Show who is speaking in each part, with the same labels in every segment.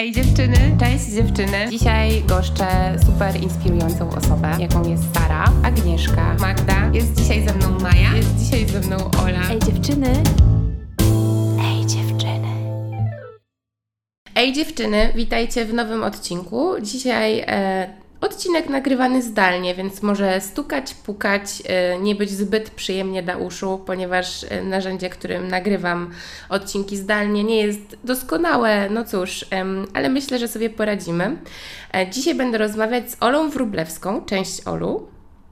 Speaker 1: Ej dziewczyny, cześć dziewczyny. Dzisiaj goszczę super inspirującą osobę, jaką jest Sara, Agnieszka, Magda. Jest dzisiaj ze mną Maja, jest dzisiaj ze mną Ola.
Speaker 2: Ej dziewczyny.
Speaker 1: Ej dziewczyny. Ej dziewczyny, witajcie w nowym odcinku. Dzisiaj e, odcinek nagrywany zdalnie, więc może stukać, pukać, e, nie być zbyt przyjemnie dla uszu, ponieważ e, narzędzie, którym nagrywam odcinki zdalnie, nie jest doskonałe. No cóż, ale myślę, że sobie poradzimy. E, Dzisiaj będę rozmawiać z Olą Wróblewską, część Olu.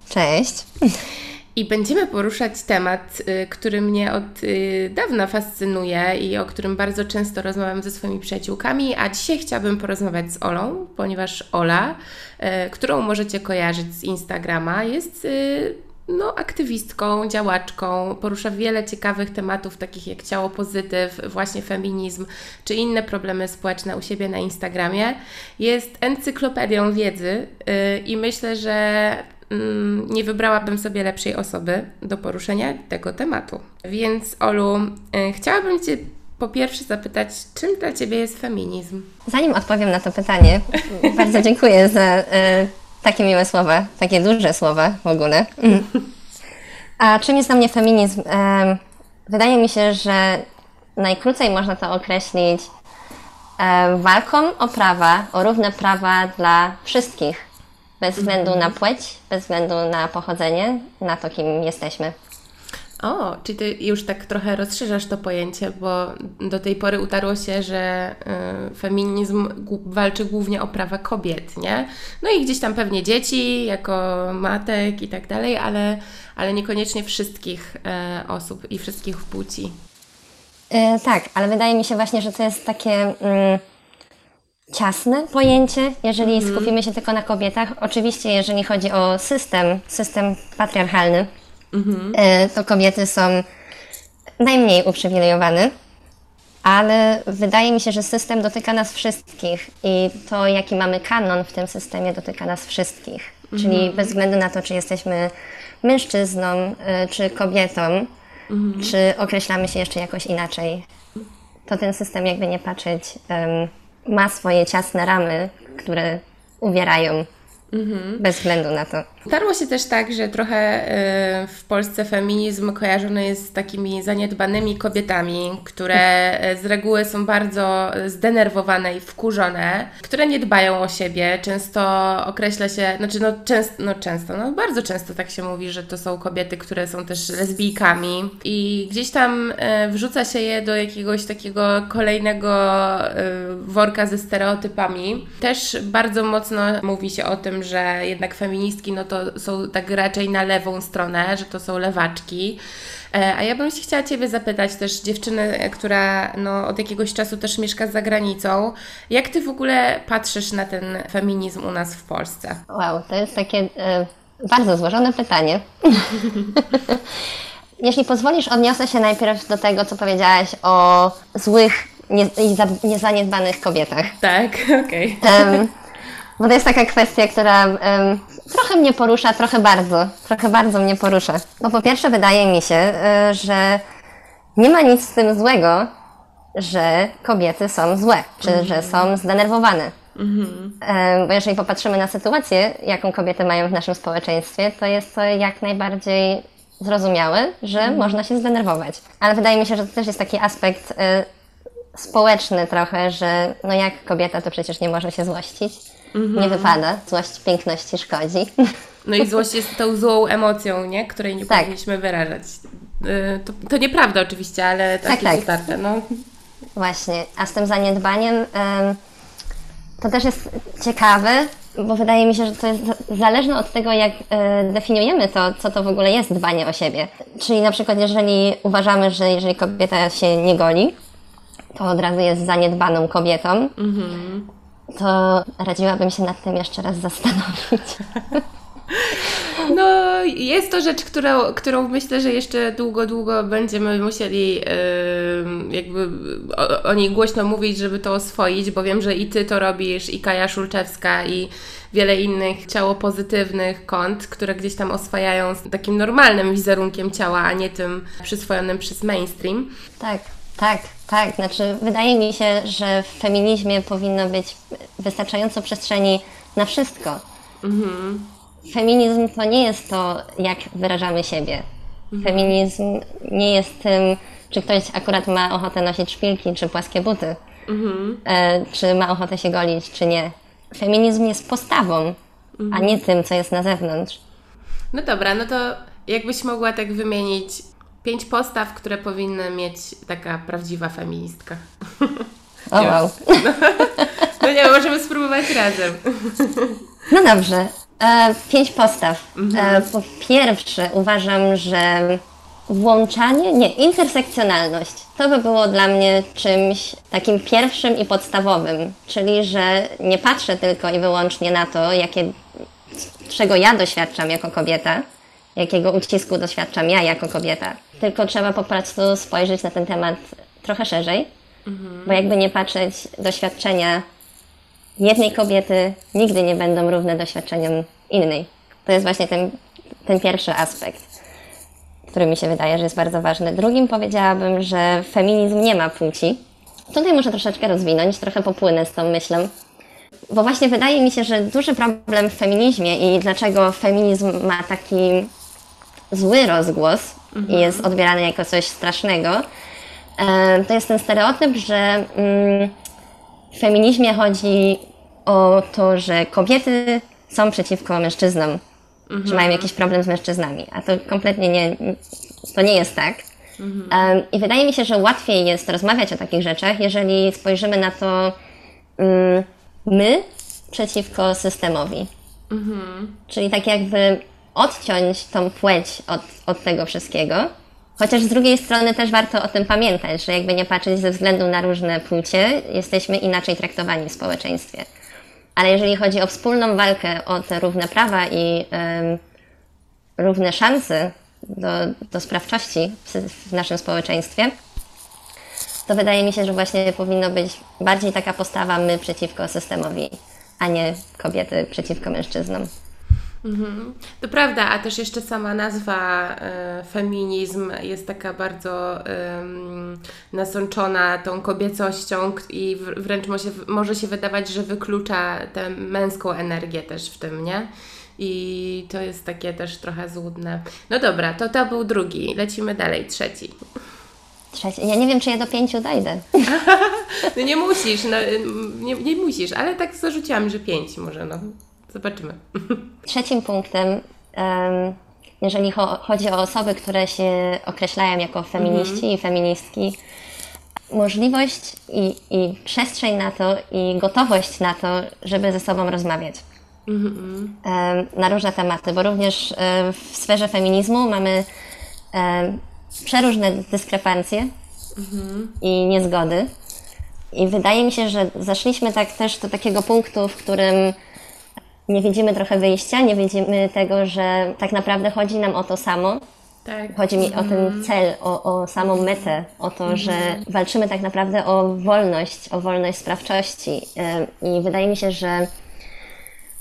Speaker 2: Cześć.
Speaker 1: I będziemy poruszać temat, y, który mnie od y, dawna fascynuje i o którym bardzo często rozmawiam ze swoimi przyjaciółkami, a dzisiaj chciałabym porozmawiać z Olą, ponieważ Ola, y, którą możecie kojarzyć z Instagrama, jest no, aktywistką, działaczką, porusza wiele ciekawych tematów, takich jak ciało pozytyw, właśnie feminizm, czy inne problemy społeczne u siebie na Instagramie. Jest encyklopedią wiedzy y, i myślę, że nie wybrałabym sobie lepszej osoby do poruszenia tego tematu. Więc Olu, y, chciałabym Cię po pierwsze zapytać, czym dla Ciebie jest feminizm?
Speaker 2: Zanim odpowiem na to pytanie, bardzo dziękuję za e, takie miłe słowa, takie duże słowa w ogóle. Mm. A czym jest dla mnie feminizm? E, wydaje mi się, że najkrócej można to określić walką o prawa, o równe prawa dla wszystkich, bez względu na płeć, bez względu na pochodzenie, na to, kim jesteśmy.
Speaker 1: O, czyli Ty już tak trochę rozszerzasz to pojęcie, bo do tej pory utarło się, że y, feminizm walczy głównie o prawa kobiet, nie? No i gdzieś tam pewnie dzieci, jako matek i tak dalej, ale, ale niekoniecznie wszystkich e, osób i wszystkich płci.
Speaker 2: E, tak, ale wydaje mi się właśnie, że to jest takie mm, ciasne pojęcie, jeżeli skupimy się tylko na kobietach. Oczywiście, jeżeli chodzi o system, system patriarchalny, e, to kobiety są najmniej uprzywilejowane, ale wydaje mi się, że system dotyka nas wszystkich i to, jaki mamy kanon w tym systemie, dotyka nas wszystkich. Czyli bez względu na to, czy jesteśmy mężczyzną, y, czy kobietą, czy określamy się jeszcze jakoś inaczej, to ten system, jakby nie patrzeć, em, ma swoje ciasne ramy, które uwierają bez względu na to.
Speaker 1: Starło się też tak, że trochę y, w Polsce feminizm kojarzony jest z takimi zaniedbanymi kobietami, które y, z reguły są bardzo zdenerwowane i wkurzone, które nie dbają o siebie. Często określa się, znaczy no często, no często, no bardzo często tak się mówi, że to są kobiety, które są też lesbijkami i gdzieś tam y, wrzuca się je do jakiegoś takiego kolejnego worka ze stereotypami. Też bardzo mocno mówi się o tym, że jednak feministki no to są tak raczej na lewą stronę, że to są lewaczki. E, A ja bym się chciała Ciebie zapytać też, dziewczyny, która no, od jakiegoś czasu też mieszka za granicą, jak Ty w ogóle patrzysz na ten feminizm u nas w Polsce?
Speaker 2: Wow, to jest takie e, bardzo złożone pytanie. Jeśli pozwolisz, odniosę się najpierw do tego, co powiedziałaś o złych i za, niezaniedbanych kobietach.
Speaker 1: Tak, okej.
Speaker 2: Em, bo to jest taka kwestia, która em, trochę mnie porusza, trochę bardzo, trochę bardzo mnie porusza. Bo po pierwsze wydaje mi się, e, że nie ma nic z tym złego, że kobiety są złe, czy że są zdenerwowane. Em, Bo jeżeli popatrzymy na sytuację, jaką kobiety mają w naszym społeczeństwie, to jest to jak najbardziej zrozumiałe, że można się zdenerwować. Ale wydaje mi się, że to też jest taki aspekt e, społeczny trochę, że no jak kobieta to przecież nie może się złościć. Nie wypada. Złość piękności szkodzi.
Speaker 1: No i złość jest tą złą emocją, nie? której nie
Speaker 2: Tak.
Speaker 1: powinniśmy wyrażać. Y, To, to nieprawda oczywiście, ale tak,
Speaker 2: Tak,
Speaker 1: jest
Speaker 2: tak.
Speaker 1: utarte. No.
Speaker 2: Właśnie. A z tym zaniedbaniem em, to też jest ciekawe, bo wydaje mi się, że to jest za- zależne od tego, jak e, definiujemy to, co to w ogóle jest dbanie o siebie. Czyli na przykład, jeżeli uważamy, że jeżeli kobieta się nie goli, to od razu jest zaniedbaną kobietą, to radziłabym się nad tym jeszcze raz zastanowić.
Speaker 1: No, jest to rzecz, którą, którą myślę, że jeszcze długo, długo będziemy musieli em, jakby o, o niej głośno mówić, żeby to oswoić, bo wiem, że i Ty to robisz, i Kaja Szulczewska, i wiele innych ciało pozytywnych kont, które gdzieś tam oswajają z takim normalnym wizerunkiem ciała, a nie tym przyswojonym przez mainstream.
Speaker 2: Tak. Tak, tak. Znaczy, wydaje mi się, że w feminizmie powinno być wystarczająco przestrzeni na wszystko. Feminizm to nie jest to, jak wyrażamy siebie. Feminizm nie jest tym, czy ktoś akurat ma ochotę nosić szpilki, czy płaskie buty, e, czy ma ochotę się golić, czy nie. Feminizm jest postawą, a nie tym, co jest na zewnątrz.
Speaker 1: No dobra, no to jakbyś mogła tak wymienić pięć postaw, które powinny mieć taka prawdziwa feministka.
Speaker 2: O wow.
Speaker 1: No nie, możemy spróbować razem.
Speaker 2: No dobrze. E, pięć postaw. E, po pierwsze, uważam, że włączanie, nie, intersekcjonalność. To by było dla mnie czymś takim pierwszym i podstawowym, czyli że nie patrzę tylko i wyłącznie na to, jakie, czego ja doświadczam jako kobieta, jakiego ucisku doświadczam ja jako kobieta, tylko trzeba po prostu spojrzeć na ten temat trochę szerzej, bo jakby nie patrzeć, doświadczenia jednej kobiety nigdy nie będą równe doświadczeniom innej. To jest właśnie ten, ten pierwszy aspekt, który mi się wydaje, że jest bardzo ważny. Drugim powiedziałabym, że feminizm nie ma płci. Tutaj muszę troszeczkę rozwinąć, trochę popłynę z tą myślą. Bo właśnie wydaje mi się, że duży problem w feminizmie i dlaczego feminizm ma taki zły rozgłos i jest odbierany jako coś strasznego, e, to jest ten stereotyp, że mm, w feminizmie chodzi o to, że kobiety są przeciwko mężczyznom, że mają jakiś problem z mężczyznami, a to kompletnie nie, to nie jest tak. Um, I wydaje mi się, że łatwiej jest rozmawiać o takich rzeczach, jeżeli spojrzymy na to um, my przeciwko systemowi. Czyli tak jakby odciąć tą płeć od, od tego wszystkiego. Chociaż z drugiej strony też warto o tym pamiętać, że jakby nie patrzeć ze względu na różne płcie, jesteśmy inaczej traktowani w społeczeństwie. Ale jeżeli chodzi o wspólną walkę o te równe prawa i równe szanse do, do sprawczości w, w naszym społeczeństwie, to wydaje mi się, że właśnie powinno być bardziej taka postawa my przeciwko systemowi, a nie kobiety przeciwko mężczyznom.
Speaker 1: To prawda, a też jeszcze sama nazwa e, feminizm jest taka bardzo nasączona tą kobiecością i wr- wręcz może, może się wydawać, że wyklucza tę męską energię też w tym, nie? I to jest takie też trochę złudne. No dobra, to to był drugi. Lecimy dalej, trzeci.
Speaker 2: Trzeci. Ja nie wiem, czy ja do pięciu dojdę.
Speaker 1: No nie musisz, no, nie, nie musisz, ale tak zarzuciłam, że pięć może, no. Zobaczymy.
Speaker 2: Trzecim punktem, em, jeżeli cho- chodzi o osoby, które się określają jako feminiści i feministki, możliwość i, i przestrzeń na to i gotowość na to, żeby ze sobą rozmawiać. Em, na różne tematy, bo również e, w sferze feminizmu mamy przeróżne dyskrepancje i niezgody. I wydaje mi się, że zaszliśmy tak też do takiego punktu, w którym nie widzimy trochę wyjścia, nie widzimy tego, że tak naprawdę chodzi nam o to samo.
Speaker 1: Tak.
Speaker 2: Chodzi mi o ten cel, o, o samą metę, o to, że walczymy tak naprawdę o wolność, o wolność sprawczości. I wydaje mi się, że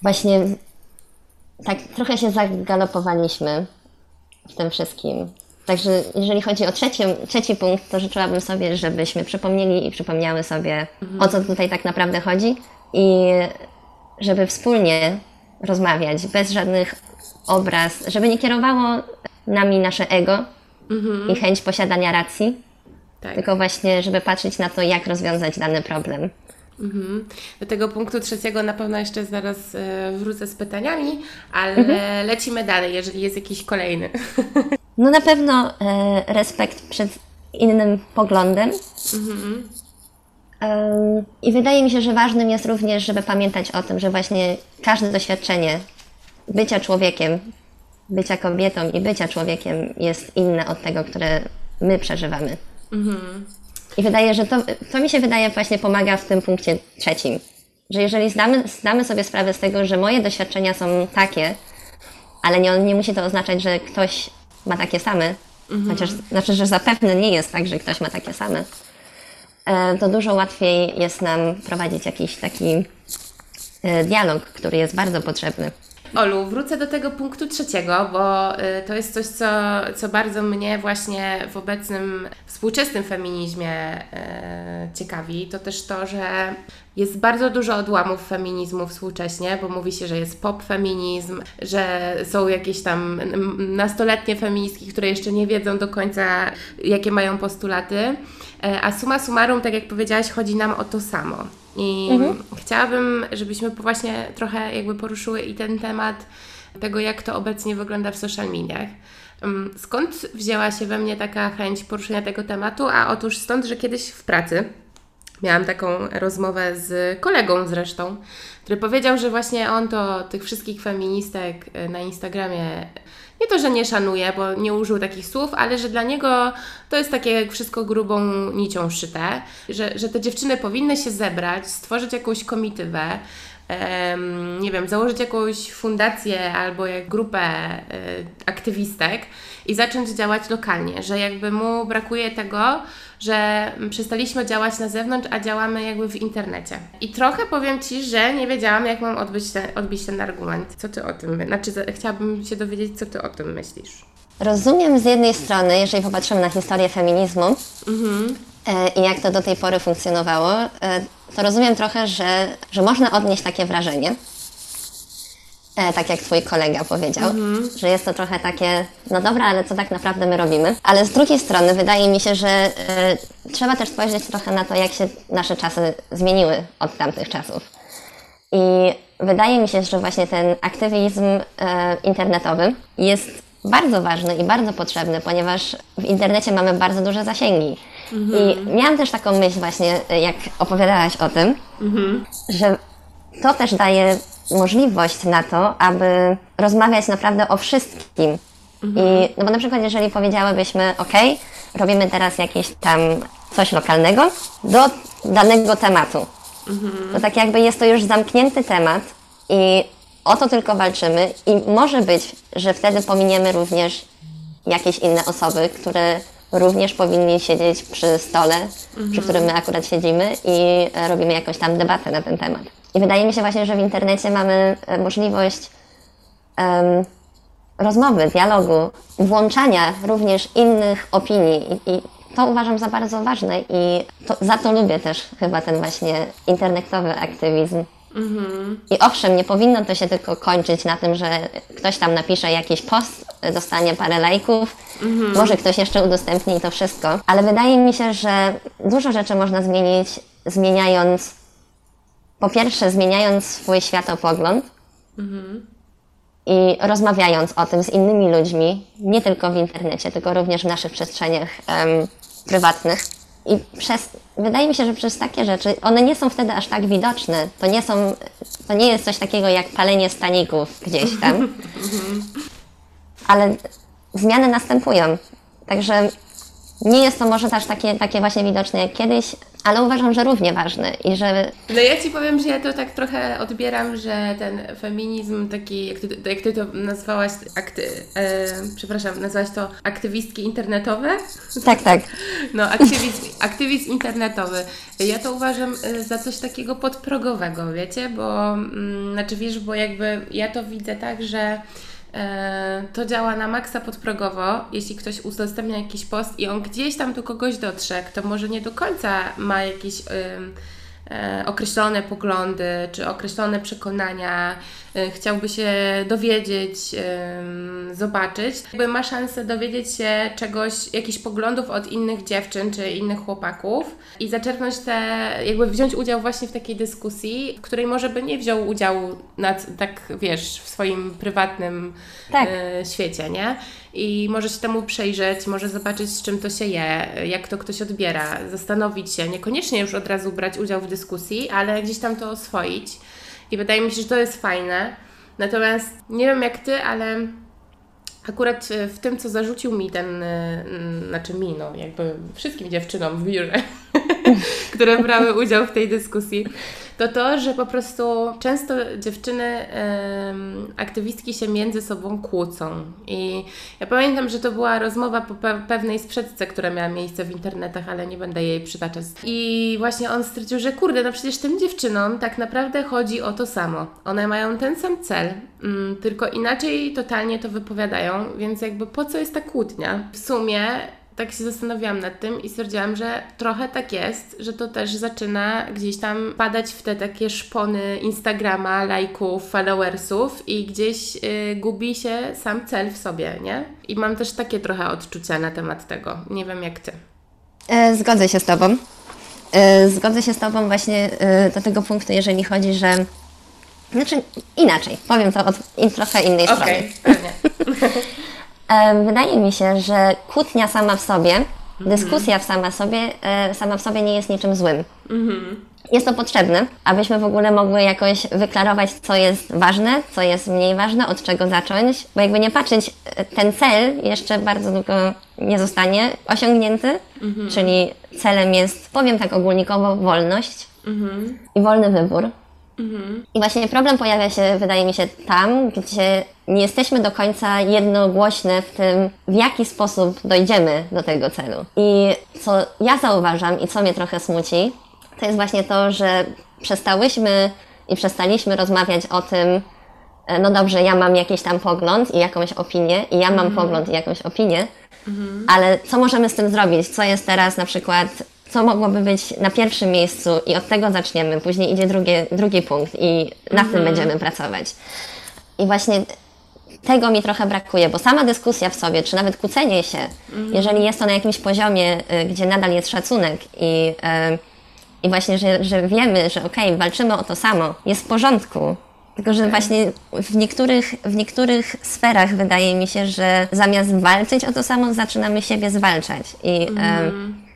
Speaker 2: właśnie tak trochę się zagalopowaliśmy w tym wszystkim. Także jeżeli chodzi o trzeci, trzeci punkt, to życzyłabym sobie, żebyśmy przypomnieli i przypomniały sobie, o co tutaj tak naprawdę chodzi i żeby wspólnie rozmawiać, bez żadnych obraz, żeby nie kierowało nami nasze ego i chęć posiadania racji,
Speaker 1: tak.
Speaker 2: tylko właśnie, żeby patrzeć na to, jak rozwiązać dany problem.
Speaker 1: Do tego punktu trzeciego na pewno jeszcze zaraz e, wrócę z pytaniami, ale lecimy dalej, jeżeli jest jakiś kolejny.
Speaker 2: No na pewno e, respekt przed innym poglądem. Em, I wydaje mi się, że ważnym jest również, żeby pamiętać o tym, że właśnie każde doświadczenie bycia człowiekiem, bycia kobietą i bycia człowiekiem jest inne od tego, które my przeżywamy. I wydaje, że to, to mi się wydaje właśnie pomaga w tym punkcie trzecim. Że jeżeli zdamy, zdamy sobie sprawę z tego, że moje doświadczenia są takie, ale nie, nie musi to oznaczać, że ktoś ma takie same, chociaż znaczy, że zapewne nie jest tak, że ktoś ma takie same, to dużo łatwiej jest nam prowadzić jakiś taki e, dialog, który jest bardzo potrzebny.
Speaker 1: Olu, wrócę do tego punktu trzeciego, bo y, to jest coś, co, co bardzo mnie właśnie w obecnym współczesnym feminizmie y, ciekawi. To też to, że jest bardzo dużo odłamów feminizmu współcześnie, bo mówi się, że jest pop feminizm, że są jakieś tam nastoletnie feministki, które jeszcze nie wiedzą do końca, jakie mają postulaty. E, a suma summarum, tak jak powiedziałaś, chodzi nam o to samo. I mhm. chciałabym, żebyśmy właśnie trochę jakby poruszyły i ten temat tego, jak to obecnie wygląda w social mediach. Skąd wzięła się we mnie taka chęć poruszenia tego tematu? A otóż stąd, że kiedyś w pracy miałam taką rozmowę z kolegą zresztą, który powiedział, że właśnie on to tych wszystkich feministek e, na Instagramie nie to, że nie szanuje, bo nie użył takich słów, ale że dla niego to jest takie wszystko grubą nicią szyte, że, że te dziewczyny powinny się zebrać, stworzyć jakąś komitywę, nie wiem, założyć jakąś fundację albo jak grupę y, aktywistek i zacząć działać lokalnie, że jakby mu brakuje tego, że przestaliśmy działać na zewnątrz, a działamy jakby w internecie. I trochę powiem Ci, że nie wiedziałam, jak mam odbić ten, odbić ten argument. Co Ty o tym, znaczy chciałabym się dowiedzieć, co Ty o tym myślisz.
Speaker 2: Rozumiem z jednej strony, jeżeli popatrzymy na historię feminizmu mhm. e, i jak to do tej pory funkcjonowało, e, to rozumiem trochę, że, że można odnieść takie wrażenie, E, tak jak twój kolega powiedział, mhm. że jest to trochę takie, no dobra, ale co tak naprawdę my robimy. Ale z drugiej strony wydaje mi się, że e, trzeba też spojrzeć trochę na to, jak się nasze czasy zmieniły od tamtych czasów. I wydaje mi się, że właśnie ten aktywizm e, internetowy jest bardzo ważny i bardzo potrzebny, ponieważ w internecie mamy bardzo duże zasięgi. Mhm. I miałam też taką myśl właśnie, jak opowiadałaś o tym, mhm. że to też daje możliwość na to, aby rozmawiać naprawdę o wszystkim. Mhm. I, no bo na przykład, jeżeli powiedziałybyśmy, OK, robimy teraz jakieś tam coś lokalnego do danego tematu, mhm. to tak jakby jest to już zamknięty temat i o to tylko walczymy i może być, że wtedy pominiemy również jakieś inne osoby, które również powinni siedzieć przy stole, mhm. przy którym my akurat siedzimy i robimy jakąś tam debatę na ten temat. I wydaje mi się właśnie, że w internecie mamy e, możliwość um, rozmowy, dialogu, włączania również innych opinii. I, I, to uważam za bardzo ważne i to, za to lubię też chyba ten właśnie internetowy aktywizm. Mhm. I owszem, nie powinno to się tylko kończyć na tym, że ktoś tam napisze jakiś post, dostanie parę lajków, mhm. może ktoś jeszcze udostępni to wszystko, ale wydaje mi się, że dużo rzeczy można zmienić, zmieniając po pierwsze zmieniając swój światopogląd mhm. i rozmawiając o tym z innymi ludźmi, nie tylko w internecie, tylko również w naszych przestrzeniach um, prywatnych. I przez, wydaje mi się, że przez takie rzeczy, one nie są wtedy aż tak widoczne. To nie są, to nie jest coś takiego jak palenie staników gdzieś tam. Ale zmiany następują. Także nie jest to może też takie, takie właśnie widoczne jak kiedyś, ale uważam, że równie ważne i że...
Speaker 1: No ja Ci powiem, że ja to tak trochę odbieram, że ten feminizm taki, jak Ty, jak ty to nazwałaś, akty, e, przepraszam, nazwałaś to aktywistki internetowe?
Speaker 2: Tak, tak.
Speaker 1: No, aktywizm, aktywizm internetowy. Ja to uważam e, za coś takiego podprogowego, wiecie, bo, mm, znaczy wiesz, bo jakby ja to widzę tak, że to działa na maksa podprogowo. Jeśli ktoś udostępnia jakiś post i on gdzieś tam do kogoś dotrze, kto może nie do końca ma jakieś e, określone poglądy czy określone przekonania, e, chciałby się dowiedzieć, zobaczyć, jakby ma szansę dowiedzieć się czegoś, jakichś poglądów od innych dziewczyn czy innych chłopaków i zaczerpnąć te, jakby wziąć udział właśnie w takiej dyskusji, w której może by nie wziął udziału nad, tak wiesz, w swoim prywatnym tak. świecie, nie? i może się temu przejrzeć, może zobaczyć, z czym to się je, jak to ktoś odbiera, zastanowić się, niekoniecznie już od razu brać udział w dyskusji, ale gdzieś tam to oswoić. I wydaje mi się, że to jest fajne. Natomiast nie wiem jak ty, ale akurat w tym, co zarzucił mi ten, znaczy mi, no jakby wszystkim dziewczynom w biurze, które brały udział w tej dyskusji, to to, że po prostu często dziewczyny, aktywistki się między sobą kłócą. I ja pamiętam, że to była rozmowa po pe pewnej sprzedce, która miała miejsce w internetach, ale nie będę jej przytaczać. I właśnie on stwierdził, że kurde, no przecież tym dziewczynom tak naprawdę chodzi o to samo. One mają ten sam cel, mm, tylko inaczej totalnie to wypowiadają, więc jakby po co jest ta kłótnia? W sumie tak się zastanawiałam nad tym i stwierdziłam, że trochę tak jest, że to też zaczyna gdzieś tam padać w te takie szpony Instagrama, lajków, followersów i gdzieś y, gubi się sam cel w sobie, nie? I mam też takie trochę odczucia na temat tego. Nie wiem jak Ty.
Speaker 2: E, zgodzę się z Tobą. E, zgodzę się z Tobą właśnie e, do tego punktu, jeżeli chodzi, że znaczy inaczej, powiem to od trochę innej okay, strony. Okej, pewnie. Wydaje mi się, że kłótnia sama w sobie, dyskusja sama, sobie, e, sama w sobie nie jest niczym złym. Jest to potrzebne, abyśmy w ogóle mogły jakoś wyklarować, co jest ważne, co jest mniej ważne, od czego zacząć, bo jakby nie patrzeć, e, ten cel jeszcze bardzo długo nie zostanie osiągnięty, czyli celem jest, powiem tak ogólnikowo, wolność i wolny wybór. Mhm. I właśnie problem pojawia się, wydaje mi się, tam, gdzie nie jesteśmy do końca jednogłośne w tym, w jaki sposób dojdziemy do tego celu. I co ja zauważam i co mnie trochę smuci, to jest właśnie to, że przestałyśmy i przestaliśmy rozmawiać o tym, e, no dobrze, ja mam jakiś tam pogląd i jakąś opinię, i ja mam mhm. pogląd i jakąś opinię, mhm. ale co możemy z tym zrobić? Co jest teraz na przykład co mogłoby być na pierwszym miejscu i od tego zaczniemy. Później idzie drugie, drugi punkt i tym mhm. będziemy pracować. I właśnie tego mi trochę brakuje, bo sama dyskusja w sobie, czy nawet kłócenie się, mhm. jeżeli jest to na jakimś poziomie, y, gdzie nadal jest szacunek i, y, i właśnie, że, że wiemy, że okej, okay, walczymy o to samo, jest w porządku, tylko, że właśnie w niektórych, w niektórych sferach wydaje mi się, że zamiast walczyć o to samo, zaczynamy siebie zwalczać. I, mm.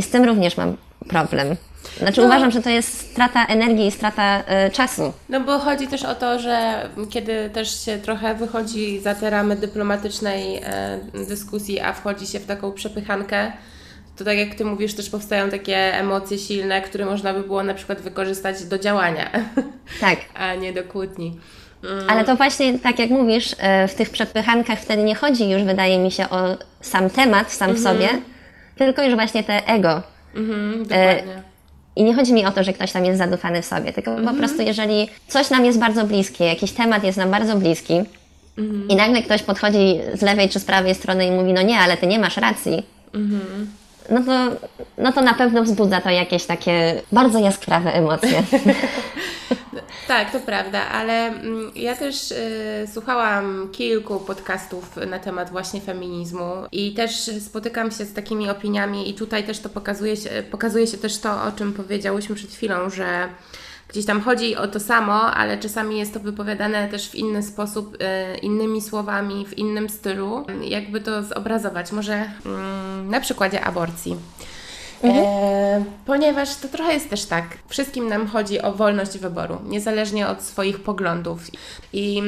Speaker 2: I z tym również mam problem. Znaczy no, uważam, że to jest strata energii i strata y, czasu.
Speaker 1: No bo chodzi też o to, że kiedy też się trochę wychodzi za te ramy dyplomatycznej y, dyskusji, a wchodzi się w taką przepychankę, to tak jak Ty mówisz, też powstają takie emocje silne, które można by było na przykład wykorzystać do działania. Tak. a nie do kłótni.
Speaker 2: Mm. Ale to właśnie, tak jak mówisz, e, w tych przepychankach wtedy nie chodzi już, wydaje mi się, o sam temat sam w mhm. sobie, tylko już właśnie te ego. Mhm, dokładnie. E, I nie chodzi mi o to, że ktoś tam jest zadufany w sobie, tylko mhm. po prostu jeżeli coś nam jest bardzo bliskie, jakiś temat jest nam bardzo bliski mhm. i nagle ktoś podchodzi z lewej czy z prawej strony i mówi, no nie, ale ty nie masz racji, mhm. No, to, no to na pewno wzbudza to jakieś takie bardzo jaskrawe emocje.
Speaker 1: Tak, to prawda, ale mm, ja też y, słuchałam kilku podcastów na temat właśnie feminizmu i też spotykam się z takimi opiniami i tutaj też to pokazuje się, pokazuje się też to, o czym powiedziałyśmy przed chwilą, że gdzieś tam chodzi o to samo, ale czasami jest to wypowiadane też w inny sposób, y, innymi słowami, w innym stylu. Jakby to zobrazować, może y, na przykładzie aborcji. Mhm. E, ponieważ to trochę jest też tak, wszystkim nam chodzi o wolność wyboru, niezależnie od swoich poglądów. I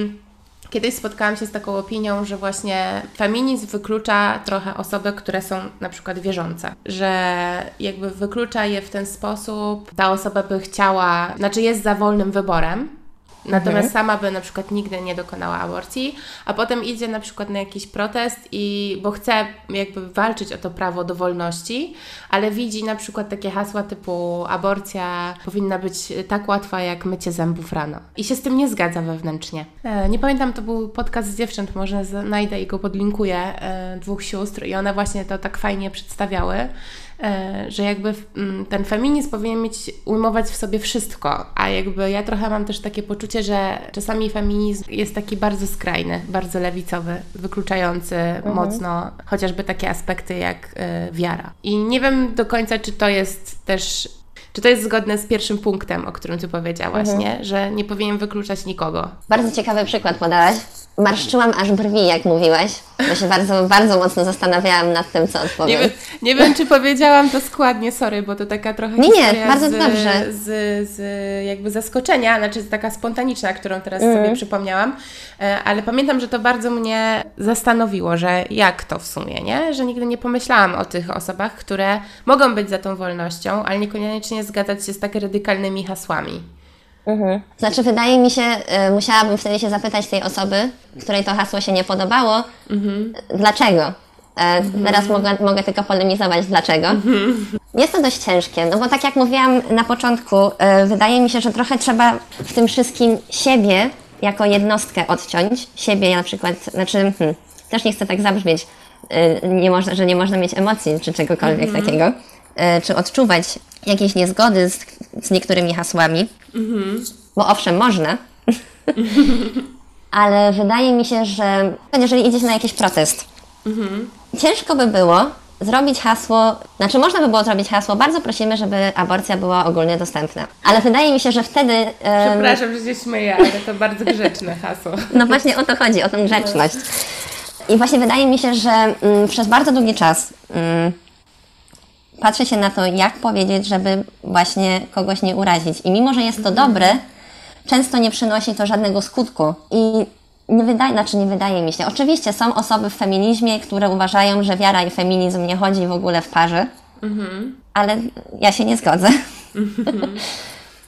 Speaker 1: Kiedyś spotkałam się z taką opinią, że właśnie feminizm wyklucza trochę osoby, które są na przykład wierzące, że jakby wyklucza je w ten sposób, ta osoba by chciała, znaczy jest za wolnym wyborem, Natomiast mhm. sama by na przykład nigdy nie dokonała aborcji, a potem idzie na przykład na jakiś protest i bo chce jakby walczyć o to prawo do wolności, ale widzi na przykład takie hasła typu aborcja powinna być tak łatwa jak mycie zębów rano. I się z tym nie zgadza wewnętrznie. E, nie pamiętam, to był podcast z dziewcząt, może znajdę i go podlinkuję, e, dwóch sióstr i one właśnie to tak fajnie przedstawiały, że jakby mm, ten feminizm powinien mieć, ujmować w sobie wszystko, a jakby ja trochę mam też takie poczucie, że czasami feminizm jest taki bardzo skrajny, bardzo lewicowy, wykluczający mhm. mocno chociażby takie aspekty jak y, wiara. I nie wiem do końca, czy to jest też czy to jest zgodne z pierwszym punktem, o którym Ty powiedziałaś, mhm. nie? Że nie powinien wykluczać nikogo?
Speaker 2: Bardzo ciekawy przykład podałaś. Marszczyłam aż brwi, jak mówiłaś, bo się bardzo, bardzo mocno zastanawiałam nad tym, co odpowiem.
Speaker 1: Nie, nie wiem, czy powiedziałam to składnie, sorry, bo to taka trochę
Speaker 2: nie, nie, bardzo
Speaker 1: z,
Speaker 2: dobrze.
Speaker 1: Z, z jakby zaskoczenia, znaczy taka spontaniczna, którą teraz mm. sobie przypomniałam, e, ale pamiętam, że to bardzo mnie zastanowiło, że jak to w sumie, nie? Że nigdy nie pomyślałam o tych osobach, które mogą być za tą wolnością, ale niekoniecznie zgadzać się z tak radykalnymi hasłami.
Speaker 2: Mhm. Znaczy, wydaje mi się, y, musiałabym wtedy się zapytać tej osoby, której to hasło się nie podobało, mhm. dlaczego. E, mhm. Teraz mogę, mogę tylko polemizować, dlaczego. Mhm. Jest to dość ciężkie, no bo tak jak mówiłam na początku, e, wydaje mi się, że trochę trzeba w tym wszystkim siebie jako jednostkę odciąć. Siebie na przykład, znaczy, hmm, też nie chcę tak zabrzmieć, e, nie można, że nie można mieć emocji czy czegokolwiek mhm. takiego, czy odczuwać jakieś niezgody z, z niektórymi hasłami, mhm. bo owszem, można, ale wydaje mi się, że jeżeli idziesz na jakiś protest, mhm. ciężko by było zrobić hasło, znaczy można by było zrobić hasło, bardzo prosimy, żeby aborcja była ogólnie dostępna. Ale wydaje mi się, że wtedy... Um...
Speaker 1: Przepraszam, że się śmieję, ale to bardzo grzeczne hasło.
Speaker 2: No właśnie o to chodzi, o tę grzeczność. I właśnie wydaje mi się, że mm, przez bardzo długi czas mm, patrzy się na to, jak powiedzieć, żeby właśnie kogoś nie urazić. I mimo, że jest to dobre, często nie przynosi to żadnego skutku. I nie wydaje, znaczy nie wydaje mi się. Oczywiście są osoby w feminizmie, które uważają, że wiara i feminizm nie chodzi w ogóle w parze, mhm. ale ja się nie zgodzę. Mhm.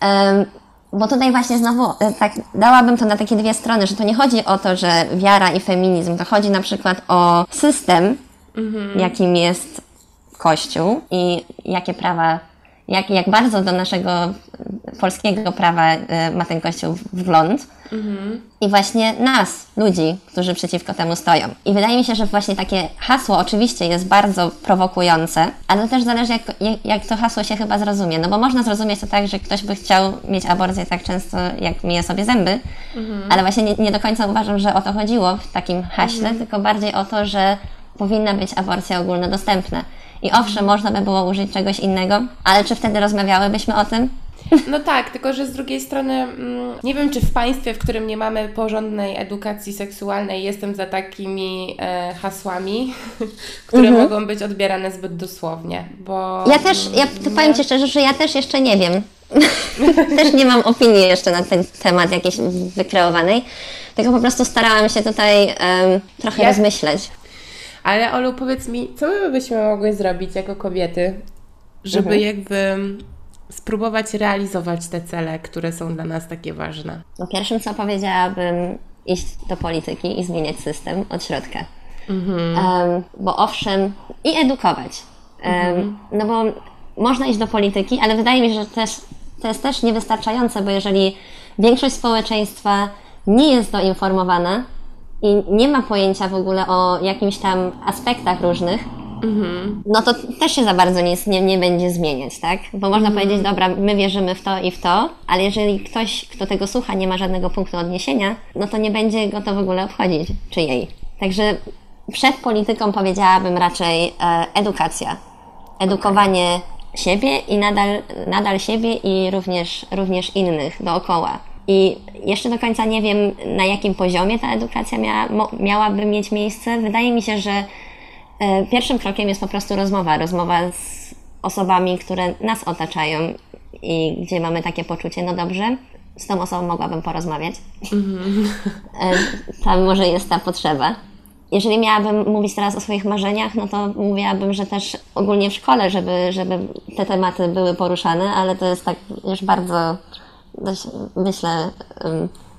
Speaker 2: um, bo tutaj właśnie znowu e, tak dałabym to na takie dwie strony, że to nie chodzi o to, że wiara i feminizm, to chodzi na przykład o system, mhm. jakim jest Kościół i jakie prawa, jak, jak bardzo do naszego polskiego prawa y, ma ten Kościół wgląd. Mhm. I właśnie nas, ludzi, którzy przeciwko temu stoją. I wydaje mi się, że właśnie takie hasło oczywiście jest bardzo prowokujące, ale też zależy, jak, jak, jak to hasło się chyba zrozumie. No bo można zrozumieć to tak, że ktoś by chciał mieć aborcję tak często, jak myje sobie zęby, mhm. ale właśnie nie, nie, do końca uważam, że o to chodziło w takim haśle, mhm. tylko bardziej o to, że powinna być aborcja ogólnodostępna. I owszem, można by było użyć czegoś innego, ale czy wtedy rozmawiałybyśmy o tym?
Speaker 1: No tak, tylko że z drugiej strony mm, nie wiem, czy w państwie, w którym nie mamy porządnej edukacji seksualnej, jestem za takimi e, hasłami, które mhm. mogą być odbierane zbyt dosłownie, bo...
Speaker 2: Ja też, ja nie... powiem Ci szczerze, że ja też jeszcze nie wiem. też nie mam opinii jeszcze na ten temat jakiejś wykreowanej, tylko po prostu starałam się tutaj um, trochę ja... rozmyśleć.
Speaker 1: Ale Olu, powiedz mi, co my byśmy mogły zrobić jako kobiety, żeby mhm. jakby spróbować realizować te cele, które są dla nas takie ważne?
Speaker 2: No pierwszym, co powiedziałabym, iść do polityki i zmieniać system od środka. Mhm. Um, bo owszem, i edukować. Um, mhm. No bo można iść do polityki, ale wydaje mi się, że też, to jest też niewystarczające, bo jeżeli większość społeczeństwa nie jest doinformowana, i nie ma pojęcia w ogóle o jakimś tam aspektach różnych, mhm. no to też się za bardzo nic nie, nie będzie zmieniać, tak? Bo można mhm. powiedzieć, dobra, my wierzymy w to i w to, ale jeżeli ktoś, kto tego słucha, nie ma żadnego punktu odniesienia, no to nie będzie go to w ogóle obchodzić, czy jej. Także przed polityką powiedziałabym raczej e, edukacja. Edukowanie okay. siebie i nadal, nadal siebie i również, również innych dookoła. I jeszcze do końca nie wiem, na jakim poziomie ta edukacja miała, miałaby mieć miejsce. Wydaje mi się, że e, pierwszym krokiem jest po prostu rozmowa. Rozmowa z osobami, które nas otaczają i gdzie mamy takie poczucie, no dobrze, z tą osobą mogłabym porozmawiać. Mm-hmm. Tam może jest ta potrzeba. Jeżeli miałabym mówić teraz o swoich marzeniach, no to mówiłabym, że też ogólnie w szkole, żeby, żeby te tematy były poruszane, ale to jest tak już bardzo myślę,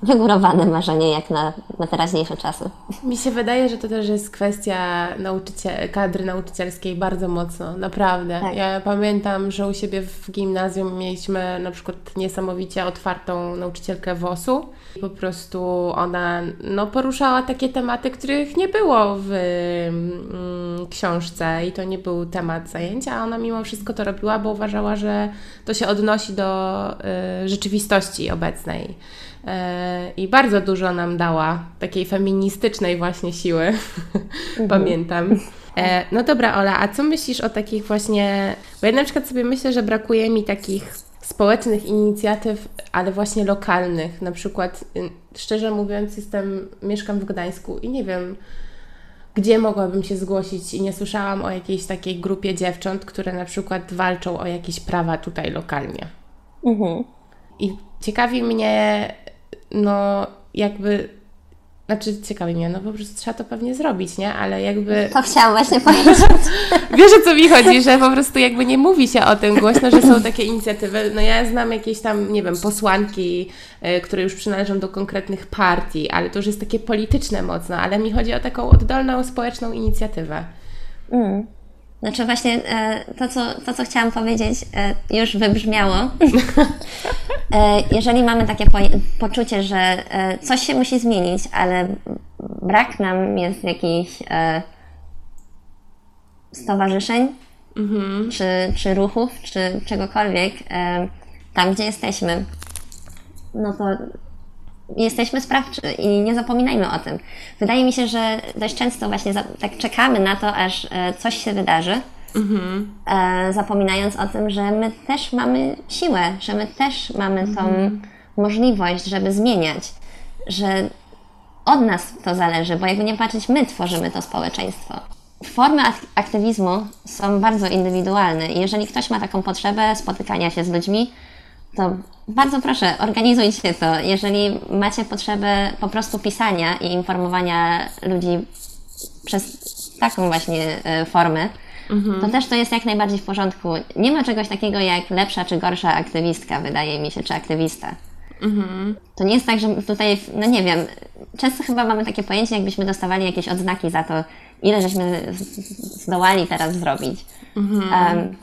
Speaker 2: wygórowane marzenie jak na, na teraźniejsze czasy.
Speaker 1: Mi się wydaje, że to też jest kwestia nauczyciel, kadry nauczycielskiej bardzo mocno, naprawdę. Tak. Ja pamiętam, że u siebie w gimnazjum mieliśmy na przykład niesamowicie otwartą nauczycielkę WOS-u. Po prostu ona no, poruszała takie tematy, których nie było w mm, książce i to nie był temat zajęcia, a ona mimo wszystko to robiła, bo uważała, że to się odnosi do y, rzeczywistości obecnej. E, i bardzo dużo nam dała takiej feministycznej właśnie siły, mhm. pamiętam. E, no dobra, Ola, a co myślisz o takich właśnie, bo ja na przykład sobie myślę, że brakuje mi takich społecznych inicjatyw, ale właśnie lokalnych. Na przykład, y, szczerze mówiąc, jestem, mieszkam w Gdańsku i nie wiem, gdzie mogłabym się zgłosić i nie słyszałam o jakiejś takiej grupie dziewcząt, które na przykład walczą o jakieś prawa tutaj lokalnie. Mhm. I ciekawi mnie, no jakby znaczy, ciekawi mnie, no po prostu trzeba to pewnie zrobić, nie? Ale jakby...
Speaker 2: To chciałam właśnie powiedzieć.
Speaker 1: Wiesz o co mi chodzi, że po prostu jakby nie mówi się o tym głośno, że są takie inicjatywy. No ja znam jakieś tam, nie wiem, posłanki, y, które już przynależą do konkretnych partii, ale to już jest takie polityczne mocno, ale mi chodzi o taką oddolną, społeczną inicjatywę.
Speaker 2: Mm. Znaczy właśnie e, to, co, to, co chciałam powiedzieć, e, już wybrzmiało. E, jeżeli mamy takie po, poczucie, że coś się musi zmienić, ale brak nam jest jakichś stowarzyszeń, mhm. czy, czy ruchów, czy czegokolwiek, tam gdzie jesteśmy, no to jesteśmy sprawczy i nie zapominajmy o tym. Wydaje mi się, że dość często właśnie tak czekamy na to, aż e, coś się wydarzy, mhm. zapominając o tym, że my też mamy siłę, że my też mamy tą mhm. możliwość, żeby zmieniać, że od nas to zależy, bo jakby nie patrzeć, my tworzymy to społeczeństwo. Formy aktywizmu są bardzo indywidualne i jeżeli ktoś ma taką potrzebę spotykania się z ludźmi, to bardzo proszę, organizujcie to. Jeżeli macie potrzebę po prostu pisania i informowania ludzi przez taką właśnie e, formę, mhm. to też to jest jak najbardziej w porządku. Nie ma czegoś takiego jak lepsza czy gorsza aktywistka, wydaje mi się, czy aktywista. Mhm. To nie jest tak, że tutaj, no nie wiem, często chyba mamy takie pojęcie, jakbyśmy dostawali jakieś odznaki za to, ile żeśmy zdołali teraz zrobić. Mhm. Um,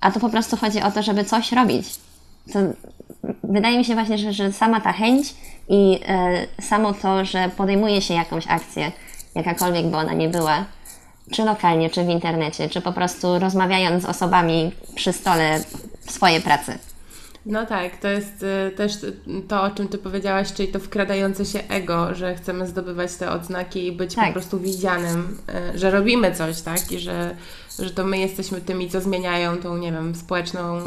Speaker 2: a tu po prostu chodzi o to, żeby coś robić to wydaje mi się właśnie, że, że sama ta chęć i e, samo to, że podejmuje się jakąś akcję, jakakolwiek by ona nie była, czy lokalnie, czy w internecie, czy po prostu rozmawiając z osobami przy stole w swojej pracy.
Speaker 1: No tak, to jest y, też to, o czym Ty powiedziałaś, czyli to wkradające się ego, że chcemy zdobywać te odznaki i być tak. po prostu widzianym, y, że robimy coś, tak? I że, że to my jesteśmy tymi, co zmieniają tą, nie wiem, społeczną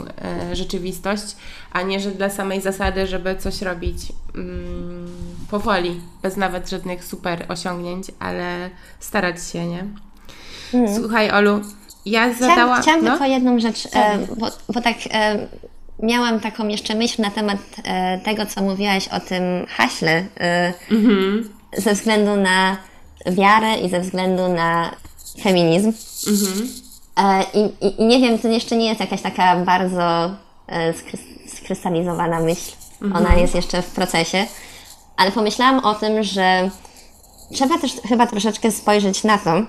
Speaker 1: y, rzeczywistość, a nie, że dla samej zasady, żeby coś robić mm, powoli, bez nawet żadnych super osiągnięć, ale starać się, nie? Mm. Słuchaj, Olu, ja zadałam...
Speaker 2: Chciałam, chciałam no? tylko jedną rzecz, e, bo, bo tak... E, miałam taką jeszcze myśl na temat e, tego, co mówiłaś o tym haśle, e, mm-hmm. ze względu na wiarę i ze względu na feminizm. Mm-hmm. E, i, i, nie wiem, to jeszcze nie jest jakaś taka bardzo e, skrystalizowana myśl. Mm-hmm. Ona jest jeszcze w procesie. Ale pomyślałam o tym, że trzeba też chyba troszeczkę spojrzeć na to,